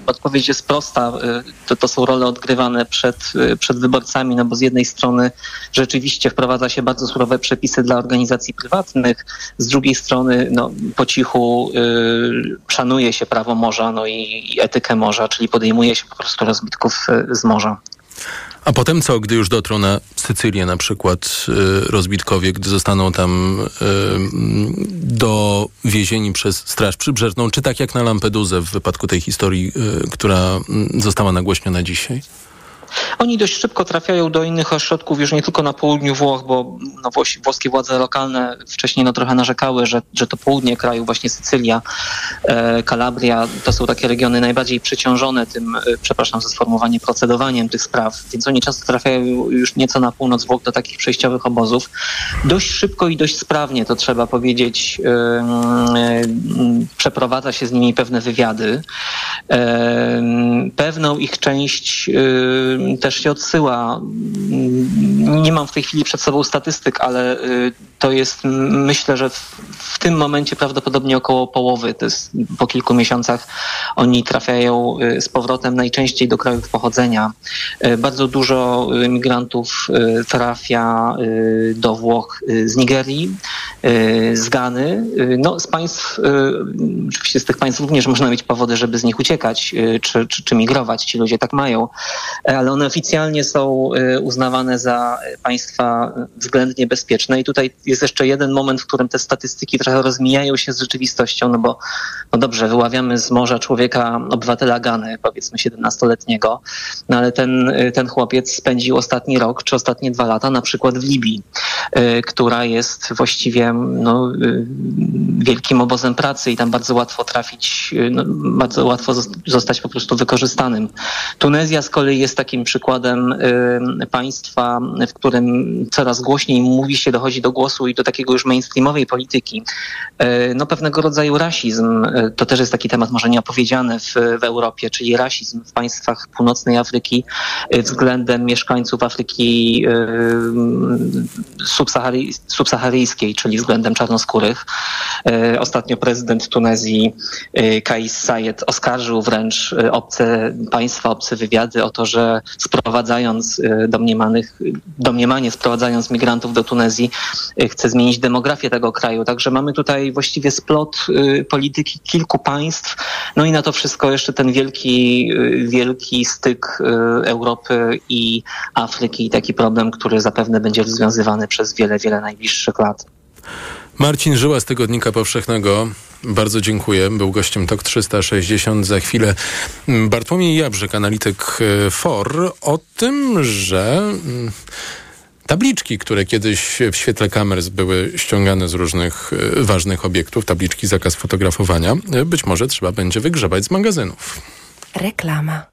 odpowiedź jest prosta. Y, to, to są role odgrywane przed, y, przed wyborcami, no bo z jednej strony rzeczywiście wprowadza się bardzo surowe przepisy dla organizacji prywatnych, z drugiej strony no, po cichu y, szanuje się prawo morza no i, i etykę morza, czyli podejmuje się po prostu rozbitków y, z morza. A potem co, gdy już dotrą na Sycylię na przykład y, rozbitkowie, gdy zostaną tam y, dowiezieni przez Straż Przybrzeżną, czy tak jak na Lampedusę w wypadku tej historii, y, która mm, została nagłośniona dzisiaj? Oni dość szybko trafiają do innych ośrodków, już nie tylko na południu Włoch, bo no, włoskie władze lokalne wcześniej no, trochę narzekały, że, że to południe kraju, właśnie Sycylia, e, Kalabria, to są takie regiony najbardziej przeciążone tym, e, przepraszam za sformułowanie, procedowaniem tych spraw, więc oni często trafiają już nieco na północ Włoch do takich przejściowych obozów. Dość szybko i dość sprawnie, to trzeba powiedzieć, e, przeprowadza się z nimi pewne wywiady. Pewną ich część też się odsyła. Nie mam w tej chwili przed sobą statystyk, ale to jest myślę, że w, tym momencie prawdopodobnie około połowy. To jest po kilku miesiącach oni trafiają z powrotem najczęściej do krajów pochodzenia. Bardzo dużo migrantów trafia do Włoch z Nigerii, z Gany, no z państw, oczywiście z tych państw również można mieć powody, żeby z nich uciekać czy, czy, czy migrować. Ci ludzie tak mają, ale one oficjalnie są uznawane za państwa względnie bezpieczne i tutaj jest jeszcze jeden moment, w którym te statystyki trochę rozmijają się z rzeczywistością, no bo no dobrze, wyławiamy z morza człowieka, obywatela Gany, powiedzmy 17-letniego, no ale ten, ten chłopiec spędził ostatni rok czy ostatnie dwa lata na przykład w Libii, y, która jest właściwie no, y, wielkim obozem pracy i tam bardzo łatwo trafić, y, no, bardzo łatwo zostać po prostu wykorzystanym. Tunezja z kolei jest takim przykładem państwa, w którym coraz głośniej mówi się, dochodzi do głosu i do takiego już mainstreamowej polityki. No pewnego rodzaju rasizm, to też jest taki temat może nieopowiedziany w, w Europie, czyli rasizm w państwach północnej Afryki względem mieszkańców Afryki subsaharyjskiej, czyli względem czarnoskórych. Ostatnio prezydent Tunezji Kais Sayed oskarżył wręcz obce państwa, obce wywiady o to, że sprowadzając domniemanych, domniemanie sprowadzając migrantów do Tunezji chce zmienić demografię tego kraju. Także mamy tutaj właściwie splot polityki kilku państw. No i na to wszystko jeszcze ten wielki, wielki styk Europy i Afryki, taki problem, który zapewne będzie rozwiązywany przez wiele, wiele najbliższych lat. Marcin Żyła z Tygodnika Powszechnego. Bardzo dziękuję. Był gościem TOK 360. Za chwilę Bartłomiej Jabrzek, analityk e, FOR, o tym, że mm, tabliczki, które kiedyś w świetle kamer były ściągane z różnych e, ważnych obiektów, tabliczki zakaz fotografowania, e, być może trzeba będzie wygrzebać z magazynów. Reklama.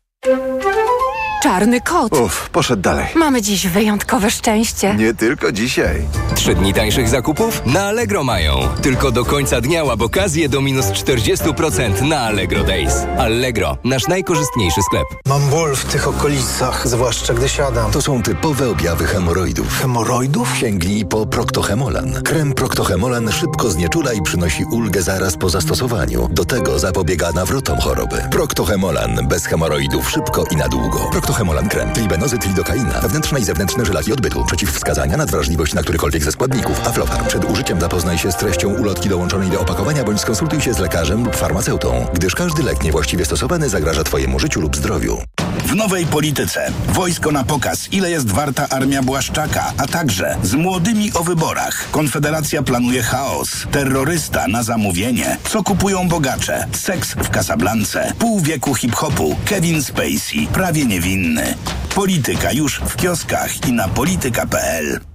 Czarny kot. Uff, poszedł dalej. Mamy dziś wyjątkowe szczęście. Nie tylko dzisiaj. Trzy dni tańszych zakupów na Allegro mają. Tylko do końca dnia łap okazję do minus 40% na Allegro Days. Allegro, nasz najkorzystniejszy sklep. Mam ból w tych okolicach, zwłaszcza gdy siadam. To są typowe objawy hemoroidów. Hemoroidów? Sięgnij po Proctohemolan. Krem Proctohemolan szybko znieczula i przynosi ulgę zaraz po zastosowaniu. Do tego zapobiega nawrotom choroby. Proctohemolan bez hemoroidów szybko i na długo. Proctohemolan krem. Tribenozyt, lidokaina. Wewnętrzne i zewnętrzne żelaki odbytu. Przeciwwskazania, nadwrażliwość na którykolwiek ze składników. Aflofarm. Przed użyciem zapoznaj się z treścią ulotki dołączonej do opakowania bądź skonsultuj się z lekarzem lub farmaceutą, gdyż każdy lek niewłaściwie stosowany zagraża Twojemu życiu lub zdrowiu. W nowej polityce. Wojsko na pokaz. Ile jest warta armia Błaszczaka? A także z młodymi o wyborach. Konfederacja planuje chaos. Terrorysta na zamówienie. Co kupują bogacze? Seks w Casablance. Pół wieku hip-hopu. Kevin Spacey. Prawie niewinny. Polityka już w kioskach i na polityka.pl.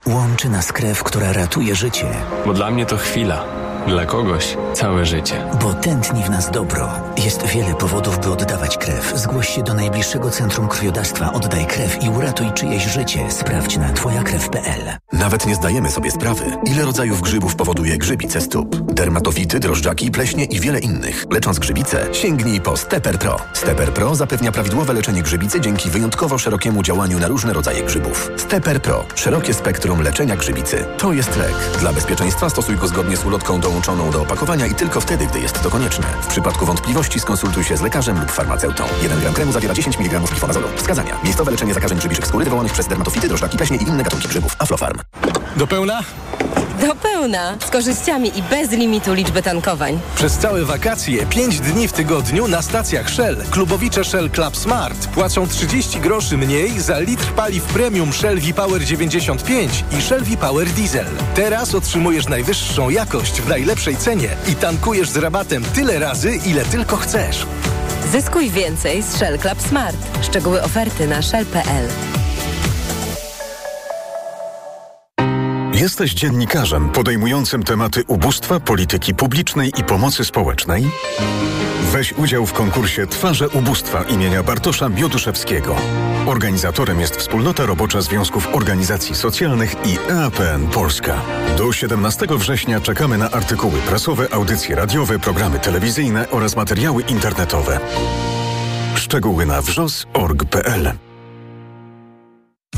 Łączy nas krew, która ratuje życie. Bo dla mnie to chwila. Dla kogoś całe życie. Bo tętni w nas dobro. Jest wiele powodów, by oddawać krew. Zgłoś się do najbliższego centrum krwiodawstwa. Oddaj krew i uratuj czyjeś życie. Sprawdź na twojakrew.pl. Nawet nie zdajemy sobie sprawy, ile rodzajów grzybów powoduje grzybice stóp. Dermatofity, drożdżaki, pleśnie i wiele innych. Lecząc grzybice, sięgnij po Steper Pro. Steper Pro zapewnia prawidłowe leczenie grzybicy dzięki wyjątkowo szerokiemu działaniu na różne rodzaje grzybów. Steper Pro. Szerokie spektrum leczenia grzybicy. To jest lek. Dla bezpieczeństwa stosuj go zgodnie z ulotką dołączoną do opakowania i tylko wtedy, gdy jest to konieczne. W przypadku wątpliwości skonsultuj się z lekarzem lub farmaceutą. 1 gram kremu zawiera 10 mg glifonazolu. Wskazania. Miejscowe leczenie zakażeń grzybiczych skóry wywołanych przez dermatofity, drożdżaki, pleśnie i inne gatunki grzybów. Aflofarm. Do pełna? Do pełna. Z korzyściami i bez limitu liczby tankowań. Przez całe wakacje, 5 dni w tygodniu na stacjach Shell. Klubowicze Shell Club Smart płacą 30 groszy mniej za litr paliw premium Shell V-Power 95 i Shell V-Power Diesel. Teraz otrzymujesz najwyższą jakość w najlepszej cenie i tankujesz z rabatem tyle razy, ile tylko chcesz. Zyskuj więcej z Shell Club Smart. Szczegóły oferty na shell.pl. Jesteś dziennikarzem podejmującym tematy ubóstwa, polityki publicznej i pomocy społecznej? Weź udział w konkursie Twarze Ubóstwa imienia Bartosza Bioduszewskiego. Organizatorem jest Wspólnota Robocza Związków Organizacji Socjalnych i EAPN Polska. Do 17 września czekamy na artykuły prasowe, audycje radiowe, programy telewizyjne oraz materiały internetowe. Szczegóły na wrzos.org.pl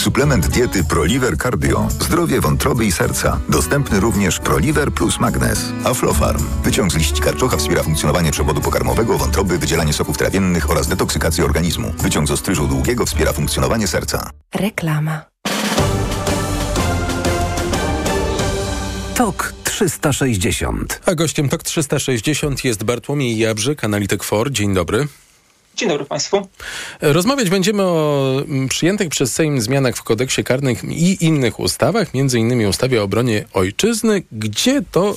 Suplement diety Proliver Cardio. Zdrowie wątroby i serca. Dostępny również Proliver plus Magnes. Aflofarm. Wyciąg z liści karczocha wspiera funkcjonowanie przewodu pokarmowego, wątroby, wydzielanie soków trawiennych oraz detoksykację organizmu. Wyciąg z ostryżu długiego wspiera funkcjonowanie serca. Reklama. TOK 360. A gościem TOK 360 jest Bartłomiej Jabrzyk, analityk FOR. Dzień dobry. Dzień dobry Państwu. Rozmawiać będziemy o mm, przyjętych przez Sejm zmianach w kodeksie karnym i innych ustawach, między innymi ustawie o obronie ojczyzny, gdzie to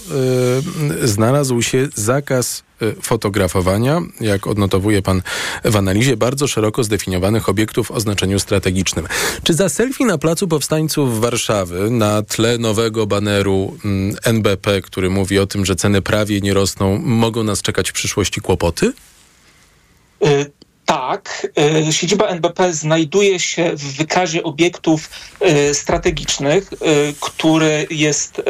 y, znalazł się zakaz y, fotografowania, jak odnotowuje pan w analizie, bardzo szeroko zdefiniowanych obiektów o znaczeniu strategicznym. Czy za selfie na Placu Powstańców Warszawy na tle nowego baneru mm, NBP, który mówi o tym, że ceny prawie nie rosną, mogą nas czekać w przyszłości kłopoty? Y, tak, y, siedziba NBP znajduje się w wykazie obiektów y, strategicznych, który jest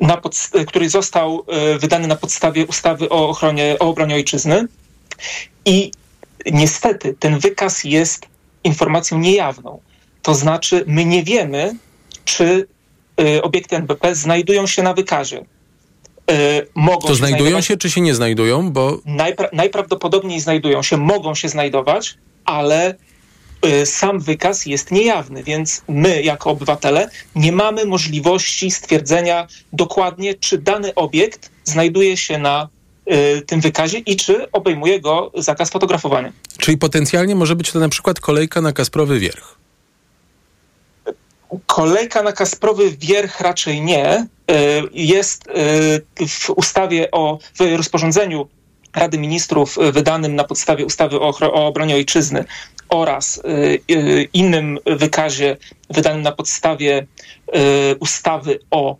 na który został wydany na podstawie ustawy o ochronie, o obronie ojczyzny. I niestety ten wykaz jest informacją niejawną. To znaczy, my nie wiemy, czy obiekty NBP znajdują się na wykazie. Y, mogą to znajdują się, czy się nie znajdują? Bo... Najpra najprawdopodobniej znajdują się, mogą się znajdować, ale y, sam wykaz jest niejawny, więc my jako obywatele nie mamy możliwości stwierdzenia dokładnie, czy dany obiekt znajduje się na y, tym wykazie i czy obejmuje go zakaz fotografowania. Czyli potencjalnie może być to na przykład kolejka na Kasprowy Wierch. Kolejka na Kasprowy Wierch raczej nie. E, jest e, w ustawie o, w rozporządzeniu Rady Ministrów e, wydanym na podstawie ustawy o, o obronie ojczyzny oraz innym wykazie wydanym na podstawie ustawy o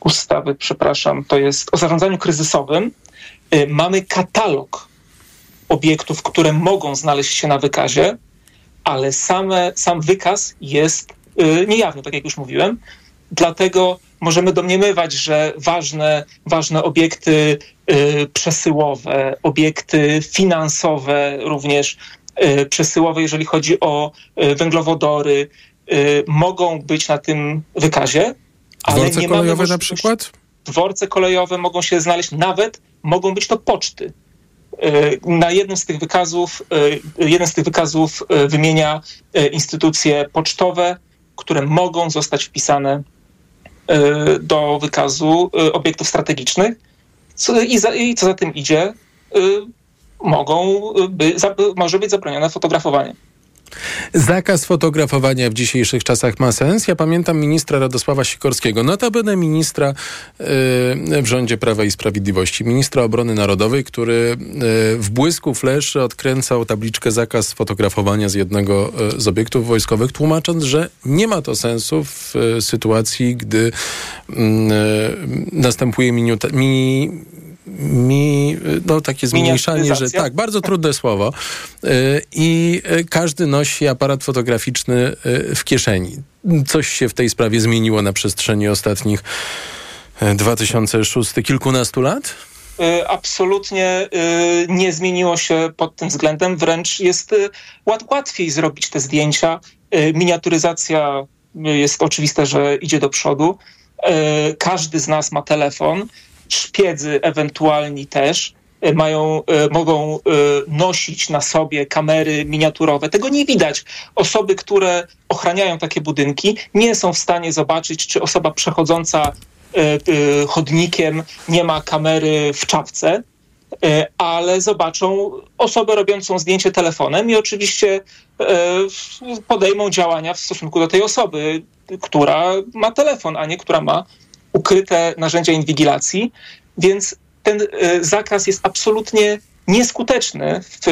ustawy, przepraszam, to jest o zarządzaniu kryzysowym. Mamy katalog obiektów, które mogą znaleźć się na wykazie ale same, sam wykaz jest niejawny, tak jak już mówiłem. Dlatego możemy domniemywać, że ważne, ważne obiekty y, przesyłowe, obiekty finansowe, również y, przesyłowe, jeżeli chodzi o węglowodory, mogą być na tym wykazie. Ale dworce nie kolejowe na przykład? Dworce kolejowe mogą się znaleźć, nawet mogą być to poczty. Na jednym z tych wykazów, jeden z tych wykazów wymienia instytucje pocztowe, które mogą zostać wpisane do wykazu obiektów strategicznych. I, za, i co za tym idzie, mogą by, może być zabronione fotografowanie. Zakaz fotografowania w dzisiejszych czasach ma sens. Ja pamiętam ministra Radosława Sikorskiego, notabene ministra yy, w rządzie Prawa i Sprawiedliwości, ministra obrony narodowej, który yy, w błysku fleszy odkręcał tabliczkę zakaz fotografowania z jednego yy, z obiektów wojskowych, tłumacząc, że nie ma to sensu w sytuacji, gdy mm, następuje minuta, mi, mi, no takie zmniejszanie, że tak, bardzo trudne słowo. Y, I y, każdy nosi aparat fotograficzny y, w kieszeni. Coś się w tej sprawie zmieniło na przestrzeni ostatnich 2006 kilkunastu lat? Absolutnie nie zmieniło się pod tym względem, wręcz jest łatwiej zrobić te zdjęcia. Miniaturyzacja jest oczywiste, że idzie do przodu. Każdy z nas ma telefon, szpiedzy ewentualni też e, mają, e, mogą nosić na sobie kamery miniaturowe. Tego nie widać. Osoby, które ochraniają takie budynki, nie są w stanie zobaczyć, czy osoba przechodząca chodnikiem nie ma kamery w czapce, ale zobaczą osobę robiącą zdjęcie telefonem i oczywiście podejmą działania w stosunku do tej osoby która ma telefon, a nie która ma ukryte narzędzia inwigilacji, więc ten e, zakaz jest absolutnie nieskuteczny w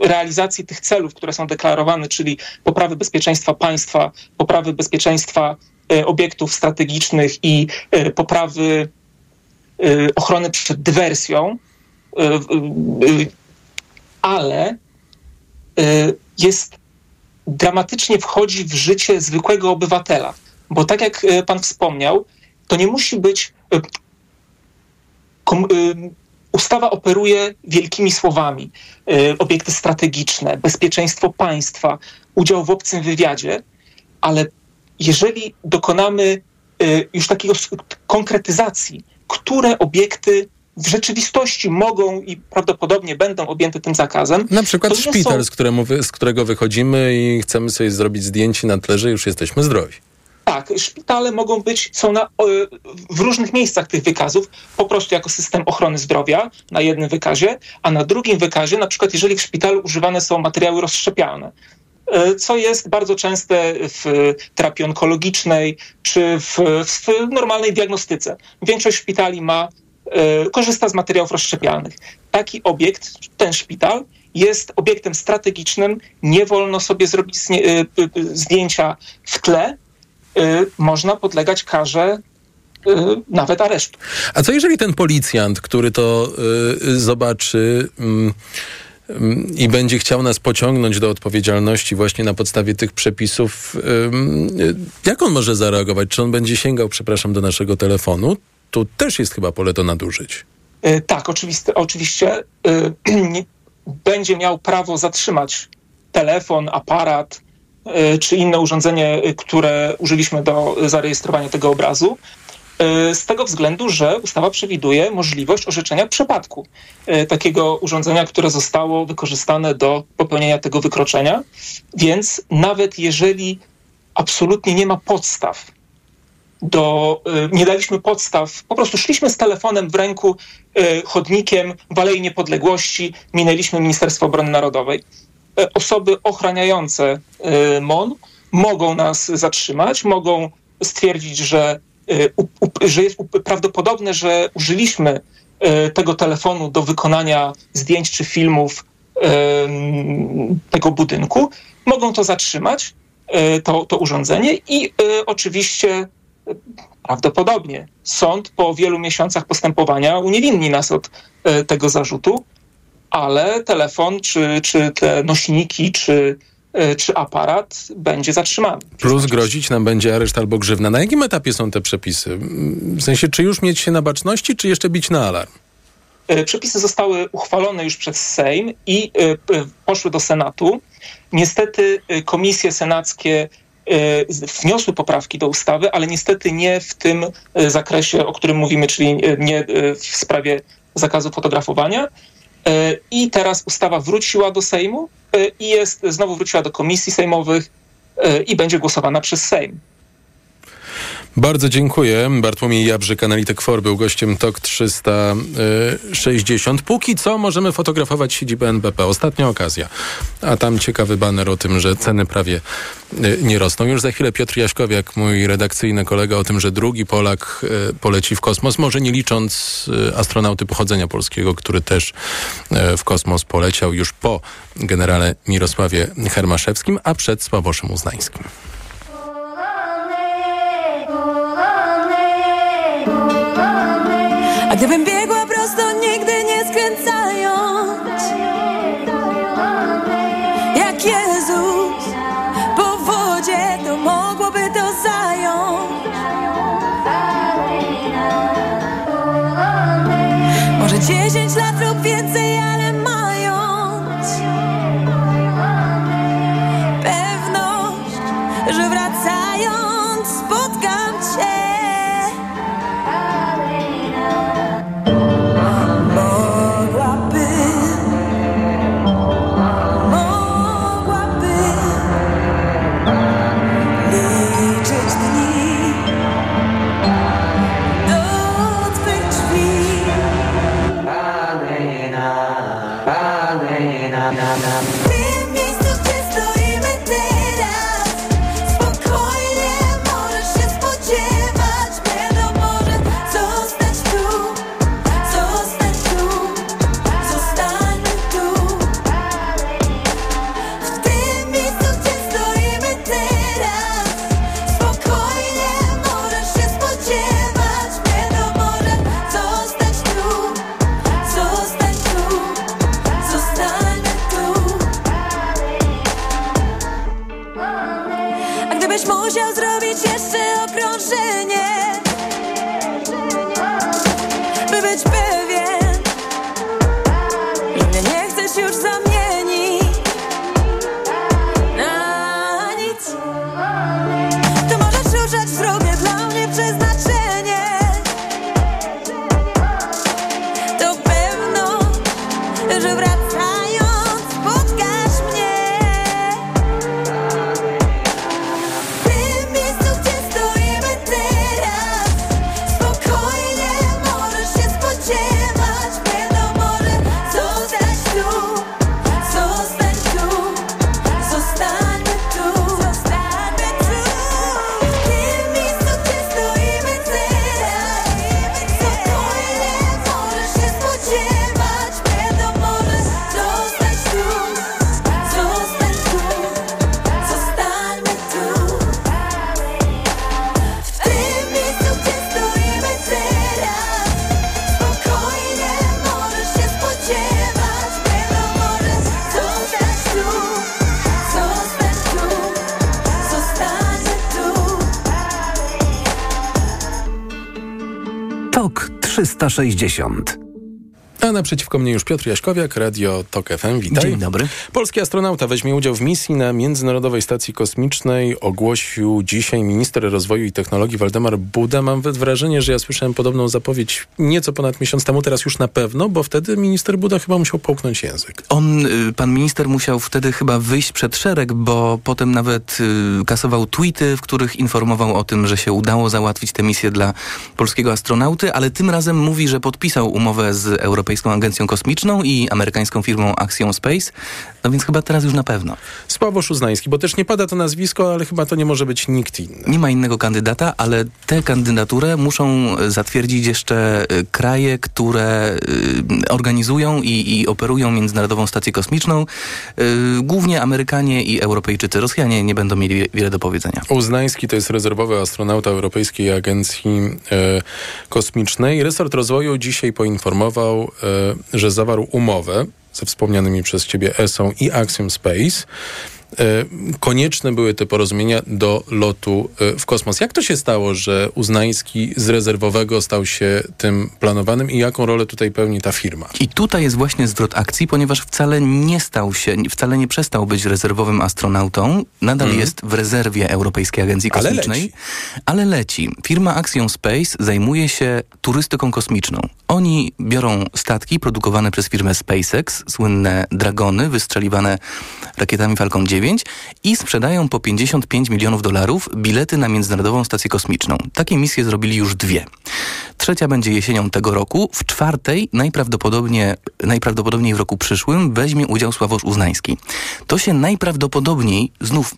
realizacji tych celów, które są deklarowane, czyli poprawy bezpieczeństwa państwa, poprawy bezpieczeństwa e, obiektów strategicznych i poprawy ochrony przed dywersją, ale jest dramatycznie wchodzi w życie zwykłego obywatela. Bo tak jak pan wspomniał, to nie musi być. E, e, ustawa operuje wielkimi słowami. Obiekty strategiczne, bezpieczeństwo państwa, udział w obcym wywiadzie, ale jeżeli dokonamy już takiego konkretyzacji, które obiekty w rzeczywistości mogą i prawdopodobnie będą objęte tym zakazem. Na przykład szpital, są... z, któremu, z którego wychodzimy i chcemy sobie zrobić zdjęcie na tle, że już jesteśmy zdrowi. Tak, szpitale mogą być, są na, w różnych miejscach tych wykazów, po prostu jako system ochrony zdrowia na jednym wykazie, a na drugim wykazie, na przykład jeżeli w szpitalu używane są materiały rozszczepialne, e, co jest bardzo częste w terapii onkologicznej czy w, w normalnej diagnostyce. Większość szpitali ma E, korzysta z materiałów rozszczepialnych. Taki obiekt, ten szpital, jest obiektem strategicznym, nie wolno sobie zrobić e, zdjęcia w tle, można podlegać karze nawet aresztu. A co jeżeli ten policjant, który to zobaczy mm, mm, i będzie chciał nas pociągnąć do odpowiedzialności właśnie na podstawie tych przepisów, jak on może zareagować? Czy on będzie sięgał, przepraszam, do naszego telefonu? tu też jest chyba pole do nadużyć. Tak, oczywiście, oczywiście [CLEARS THROAT] będzie miał prawo zatrzymać telefon, aparat czy inne urządzenie, które użyliśmy do zarejestrowania tego obrazu. Z tego względu, że ustawa przewiduje możliwość orzeczenia przypadku takiego urządzenia, które zostało wykorzystane do popełnienia tego wykroczenia. Więc nawet jeżeli absolutnie nie ma podstaw do, nie daliśmy podstaw, po prostu szliśmy z telefonem w ręku chodnikiem w Alei Niepodległości, minęliśmy Ministerstwo Obrony Narodowej. Y, osoby ochraniające MON mogą nas zatrzymać, mogą stwierdzić, że, że jest prawdopodobne, że użyliśmy tego telefonu do wykonania zdjęć czy filmów tego budynku. Mogą to zatrzymać, to, to urządzenie i oczywiście prawdopodobnie sąd po wielu miesiącach postępowania uniewinni nas od tego zarzutu, ale telefon, czy, czy te nośniki, czy, e, czy aparat będzie zatrzymany. Plus grozić nam będzie areszt albo grzywna. Na jakim etapie są te przepisy? W sensie, czy już mieć się na baczności, czy jeszcze bić na alarm? E, przepisy zostały uchwalone już przez Sejm i poszły do Senatu. Niestety komisje senackie E, wniosły poprawki do ustawy, ale niestety nie w tym e, zakresie, o którym mówimy, czyli e, nie w sprawie zakazu fotografowania. I teraz ustawa wróciła do Sejmu i jest znowu wróciła do komisji sejmowych i będzie głosowana przez Sejm. Bardzo dziękuję. Bartłomiej Jabrzyk, analityk FOR, był gościem TOK 360. Póki co możemy fotografować siedzibę NBP. Ostatnia okazja. A tam ciekawy baner o tym, że ceny prawie y, nie rosną. Już za chwilę Piotr Jaśkowiak, mój redakcyjny kolega, o tym, że drugi Polak y, poleci w kosmos, może nie licząc y, astronauty pochodzenia polskiego, który też w kosmos poleciał już po generale Mirosławie Hermaszewskim, a przed Sławoszem Uznańskim. A gdybym 360 A naprzeciwko mnie już Piotr Jaśkowiak, Radio TOK FM. Witaj. Dzień dobry. Polski astronauta weźmie udział w misji na Międzynarodowej Stacji Kosmicznej. Ogłosił dzisiaj minister rozwoju i technologii Waldemar Buda. Mam wrażenie, że ja słyszałem podobną zapowiedź nieco ponad miesiąc temu, teraz już na pewno, bo wtedy minister Buda chyba musiał połknąć język. On, y, pan minister musiał wtedy chyba wyjść przed szereg, bo potem nawet y, kasował tweety, w których informował o tym, że się udało załatwić tę misję dla polskiego astronauty, ale tym razem mówi, że podpisał umowę z Europejską Agencją Kosmiczną i amerykańską firmą Axiom Space, no więc chyba teraz już na pewno. Sławosz Uznański, bo też nie pada to nazwisko, ale chyba to nie może być nikt inny. Nie ma innego kandydata, ale tę kandydaturę muszą zatwierdzić jeszcze y, kraje, które y, organizują i, i operują Międzynarodową Stację Kosmiczną. Głównie Amerykanie i Europejczycy. Rosjanie nie będą mieli wie- wiele do powiedzenia. Uznański to jest rezerwowy astronauta Europejskiej Agencji e, Kosmicznej. Resort Rozwoju dzisiaj poinformował, e, że zawarł umowę ze wspomnianymi przez ciebie ESą i Axiom Space. E, konieczne były te porozumienia do lotu e, w kosmos. Jak to się stało, że Uznański z rezerwowego stał się tym planowanym i jaką rolę tutaj pełni ta firma? I tutaj jest właśnie zwrot akcji, ponieważ wcale nie stał się, wcale nie przestał być rezerwowym astronautą. Nadal Mhm. jest w rezerwie Europejskiej Agencji Ale Kosmicznej. leci. Ale leci. Firma Axiom Space zajmuje się turystyką kosmiczną. Oni biorą statki produkowane przez firmę SpaceX, słynne dragony wystrzeliwane rakietami Falcon 9 i sprzedają po 55 milionów dolarów bilety na Międzynarodową Stację Kosmiczną. Takie misje zrobili już dwie. Trzecia będzie jesienią tego roku. W czwartej, najprawdopodobnie, najprawdopodobniej w roku przyszłym, weźmie udział Sławosz Uznański. To się najprawdopodobniej, znów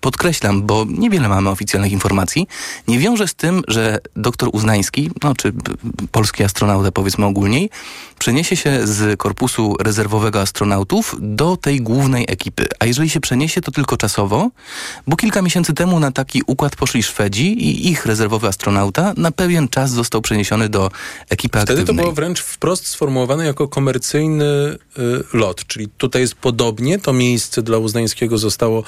podkreślam, bo niewiele mamy oficjalnych informacji, nie wiąże z tym, że doktor Uznański, no czy polski astronauta powiedzmy ogólniej, przeniesie się z korpusu rezerwowego astronautów do tej głównej ekipy. A jeżeli się przeniesie, to tylko czasowo, bo kilka miesięcy temu na taki układ poszli Szwedzi i ich rezerwowy astronauta na pewien czas został przeniesiony do ekipy Wtedy to aktywnej. było wręcz wprost sformułowane jako komercyjny y, lot, czyli tutaj jest podobnie, to miejsce dla Uznańskiego zostało,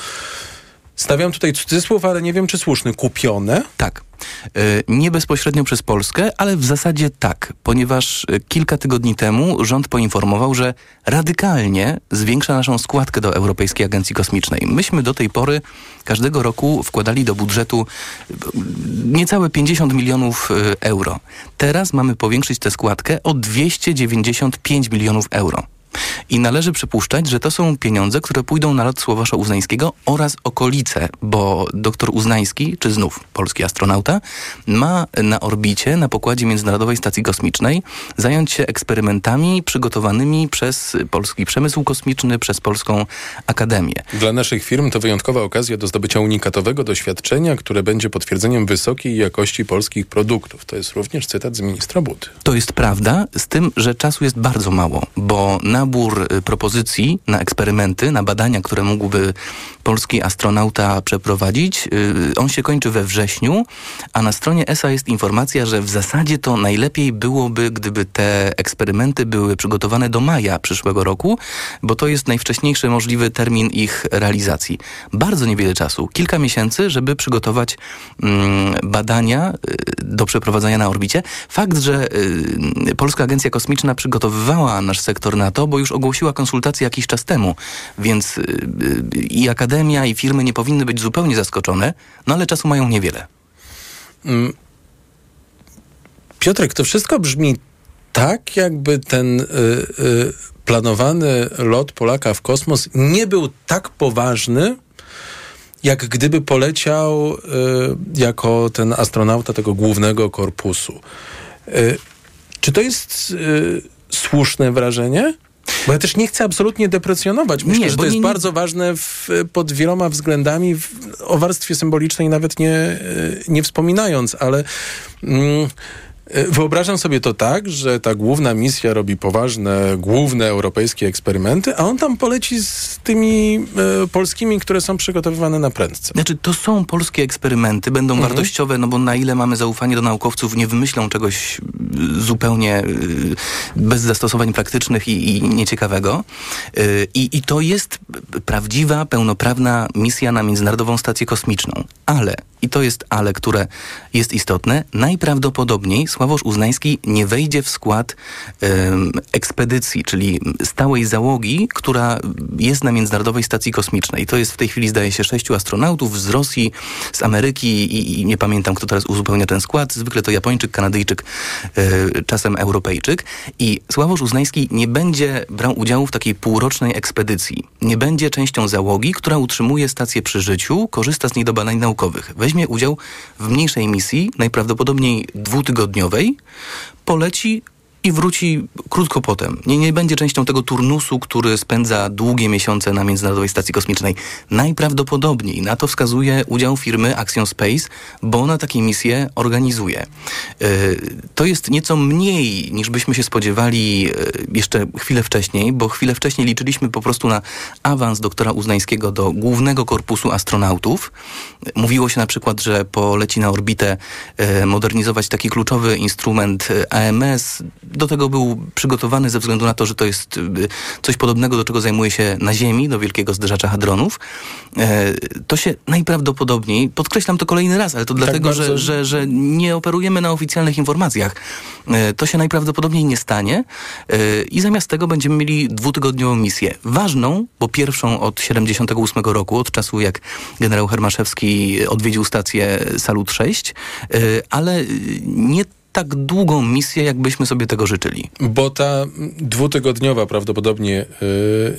stawiam tutaj cudzysłów, ale nie wiem czy słuszny, kupione. Tak. E, Nie bezpośrednio przez Polskę, ale w zasadzie tak, ponieważ e, kilka tygodni temu rząd poinformował, że radykalnie zwiększa naszą składkę do Europejskiej Agencji Kosmicznej. Myśmy do tej pory każdego roku wkładali do budżetu e, niecałe 50 milionów euro. Teraz mamy powiększyć tę składkę o 295 milionów euro. I należy przypuszczać, że to są pieniądze, które pójdą na lot Słowosza Uznańskiego oraz okolice, bo doktor Uznański, czy znów polski astronauta, ma na orbicie, na pokładzie Międzynarodowej Stacji Kosmicznej zająć się eksperymentami przygotowanymi przez polski przemysł kosmiczny, przez Polską Akademię. Dla naszych firm to wyjątkowa okazja do zdobycia unikatowego doświadczenia, które będzie potwierdzeniem wysokiej jakości polskich produktów. To jest również cytat z ministra Budy. To jest prawda, z tym, że czasu jest bardzo mało, bo nabór nabór y, propozycji na eksperymenty, na badania, które mógłby polski astronauta przeprowadzić. Y, on się kończy we wrześniu, a na stronie ESA jest informacja, że w zasadzie to najlepiej byłoby, gdyby te eksperymenty były przygotowane do maja przyszłego roku, bo to jest najwcześniejszy możliwy termin ich realizacji. Bardzo niewiele czasu, kilka miesięcy, żeby przygotować mm, badania y, do przeprowadzania na orbicie. Fakt, że y, Polska Agencja Kosmiczna przygotowywała nasz sektor na to, bo już ogłosiła konsultacje jakiś czas temu, więc i akademia, i firmy nie powinny być zupełnie zaskoczone, no ale czasu mają niewiele. Mm. Piotrek, to wszystko brzmi tak, jakby ten y, y, planowany lot Polaka w kosmos nie był tak poważny, jak gdyby poleciał y, jako ten astronauta tego głównego korpusu. Czy to jest słuszne wrażenie? Bo ja też nie chcę absolutnie deprecjonować. Myślę, Nie, że to jest nie- bardzo ważne w, pod wieloma względami, w, o warstwie symbolicznej nawet nie, y, nie wspominając, ale mm, wyobrażam sobie to tak, że ta główna misja robi poważne, główne europejskie eksperymenty, a on tam poleci z tymi y, polskimi, które są przygotowywane na prędce. Znaczy, to są polskie eksperymenty, będą Mhm. wartościowe, no bo na ile mamy zaufanie do naukowców, nie wymyślą czegoś y, zupełnie y, bez zastosowań praktycznych i, i nieciekawego. I, I to jest prawdziwa, pełnoprawna misja na Międzynarodową Stację Kosmiczną. Ale, i to jest ale, które jest istotne, najprawdopodobniej Sławosz Uznański nie wejdzie w skład em, ekspedycji, czyli stałej załogi, która jest na Międzynarodowej Stacji Kosmicznej. To jest w tej chwili, zdaje się, sześciu astronautów z Rosji, z Ameryki i, i nie pamiętam, kto teraz uzupełnia ten skład. Zwykle to Japończyk, Kanadyjczyk, e, czasem Europejczyk. I Sławosz Uznański nie będzie brał udziału w takiej półrocznej ekspedycji. Nie będzie częścią załogi, która utrzymuje stację przy życiu, korzysta z niej do badań naukowych. Weźmie udział w mniejszej misji, najprawdopodobniej dwutygodniowej, poleci wróci krótko potem. Nie, nie będzie częścią tego turnusu, który spędza długie miesiące na Międzynarodowej Stacji Kosmicznej. Najprawdopodobniej na to wskazuje udział firmy Axion Space, bo ona takie misje organizuje. Yy, To jest nieco mniej niż byśmy się spodziewali yy, jeszcze chwilę wcześniej, bo chwilę wcześniej liczyliśmy po prostu na awans doktora Uznańskiego do głównego korpusu astronautów. Mówiło się na przykład, że poleci na orbitę e, modernizować taki kluczowy instrument e, AMS. Do tego był przygotowany ze względu na to, że to jest e, coś podobnego, do czego zajmuje się na Ziemi, do wielkiego zderzacza hadronów. E, To się najprawdopodobniej, podkreślam to kolejny raz, ale to Tak dlatego, bardzo- że, że, że nie operujemy na oficjalnych informacjach. E, To się najprawdopodobniej nie stanie e, i zamiast tego będziemy mieli dwutygodniową misję. Ważną, bo pierwszą od 78 roku, od czasu jak generał Hermaszewski odwiedził stację Salut 6, e, ale nie tak długą misję, jakbyśmy sobie tego życzyli. Bo ta dwutygodniowa prawdopodobnie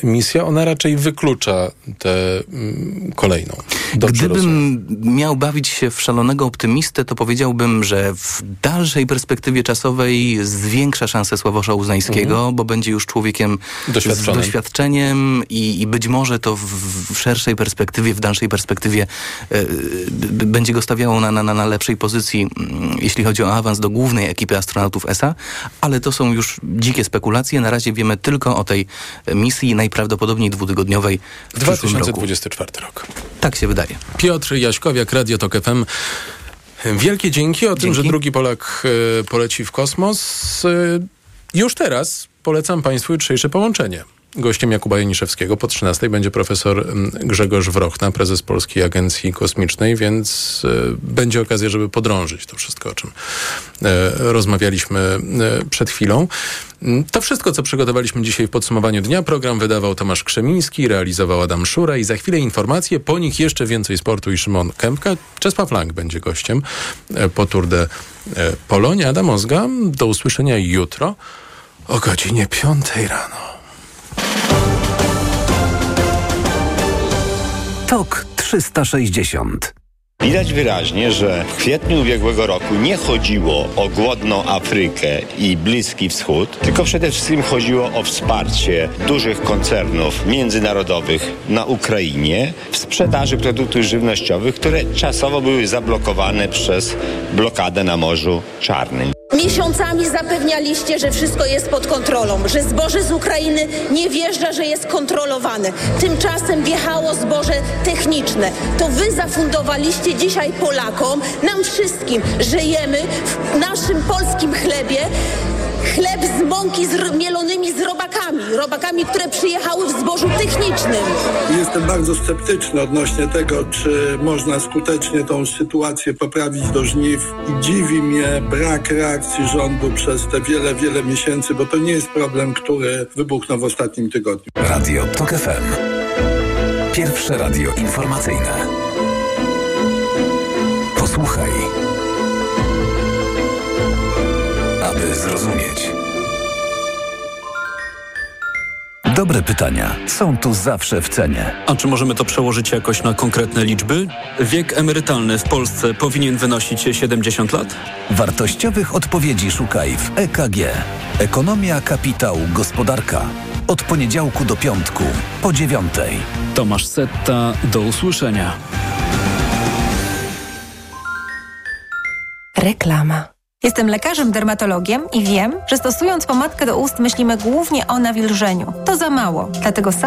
y, misja, ona raczej wyklucza tę mm, kolejną. Dobrze rozumiem. Gdybym miał bawić się w szalonego optymistę, to powiedziałbym, że w dalszej perspektywie czasowej zwiększa szansę Sławosza Uznańskiego, Mhm. bo będzie już człowiekiem z doświadczeniem i, i być może to w, w szerszej perspektywie, w dalszej perspektywie b- będzie go stawiało na, na, na- na lepszej pozycji, mm, jeśli chodzi o awans do głównej ekipy astronautów ESA, ale to są już dzikie spekulacje. Na razie wiemy tylko o tej misji najprawdopodobniej dwutygodniowej w przyszłym roku. 2024 rok. Tak się wydaje. Piotr Jaśkowiak, Radio Tok FM. Wielkie dzięki o tym, Dzięki. że drugi Polak e, poleci w kosmos. E, już teraz polecam Państwu jutrzejsze połączenie. Gościem Jakuba Janiszewskiego po 13 będzie profesor mm, Grzegorz Wrochna, prezes Polskiej Agencji Kosmicznej, więc e, będzie okazja, żeby podrążyć to wszystko, o czym e, rozmawialiśmy e, przed chwilą. Mm, To wszystko, co przygotowaliśmy dzisiaj w podsumowaniu dnia. Program wydawał Tomasz Krzemiński, realizował Adam Szura i za chwilę informacje, po nich jeszcze więcej sportu i Szymon Kępka. Czesław Lang będzie gościem po Tour de Polonia. Adam Ozga, do usłyszenia jutro o godzinie 5 rano. TOK 360. Widać wyraźnie, że w kwietniu ubiegłego roku nie chodziło o głodną Afrykę i Bliski Wschód, tylko przede wszystkim chodziło o wsparcie dużych koncernów międzynarodowych na Ukrainie w sprzedaży produktów żywnościowych, które czasowo były zablokowane przez blokadę na Morzu Czarnym. Miesiącami zapewnialiście, że wszystko jest pod kontrolą, że zboże z Ukrainy nie wjeżdża, że jest kontrolowane. Tymczasem wjechało zboże techniczne. To wy zafundowaliście dzisiaj Polakom, nam wszystkim, że jemy w naszym polskim chlebie chleb z mąki z mielonymi z robakami. Robakami, które przyjechały w zbożu technicznym. Jestem bardzo sceptyczny odnośnie tego, czy można skutecznie tą sytuację poprawić do żniw. I dziwi mnie brak reakcji rządu przez te wiele, wiele miesięcy, bo to nie jest problem, który wybuchnął w ostatnim tygodniu. Radio TOK FM. Pierwsze radio informacyjne. Posłuchaj. Aby zrozumieć. Dobre pytania są tu zawsze w cenie. A czy możemy to przełożyć jakoś na konkretne liczby? Wiek emerytalny w Polsce powinien wynosić 70 lat? Wartościowych odpowiedzi szukaj w EKG. Ekonomia, kapitał, gospodarka. Od poniedziałku do piątku, po dziewiątej. Tomasz Setta, do usłyszenia. Reklama. Jestem lekarzem dermatologiem i wiem, że stosując pomadkę do ust myślimy głównie o nawilżeniu. To za mało, dlatego sam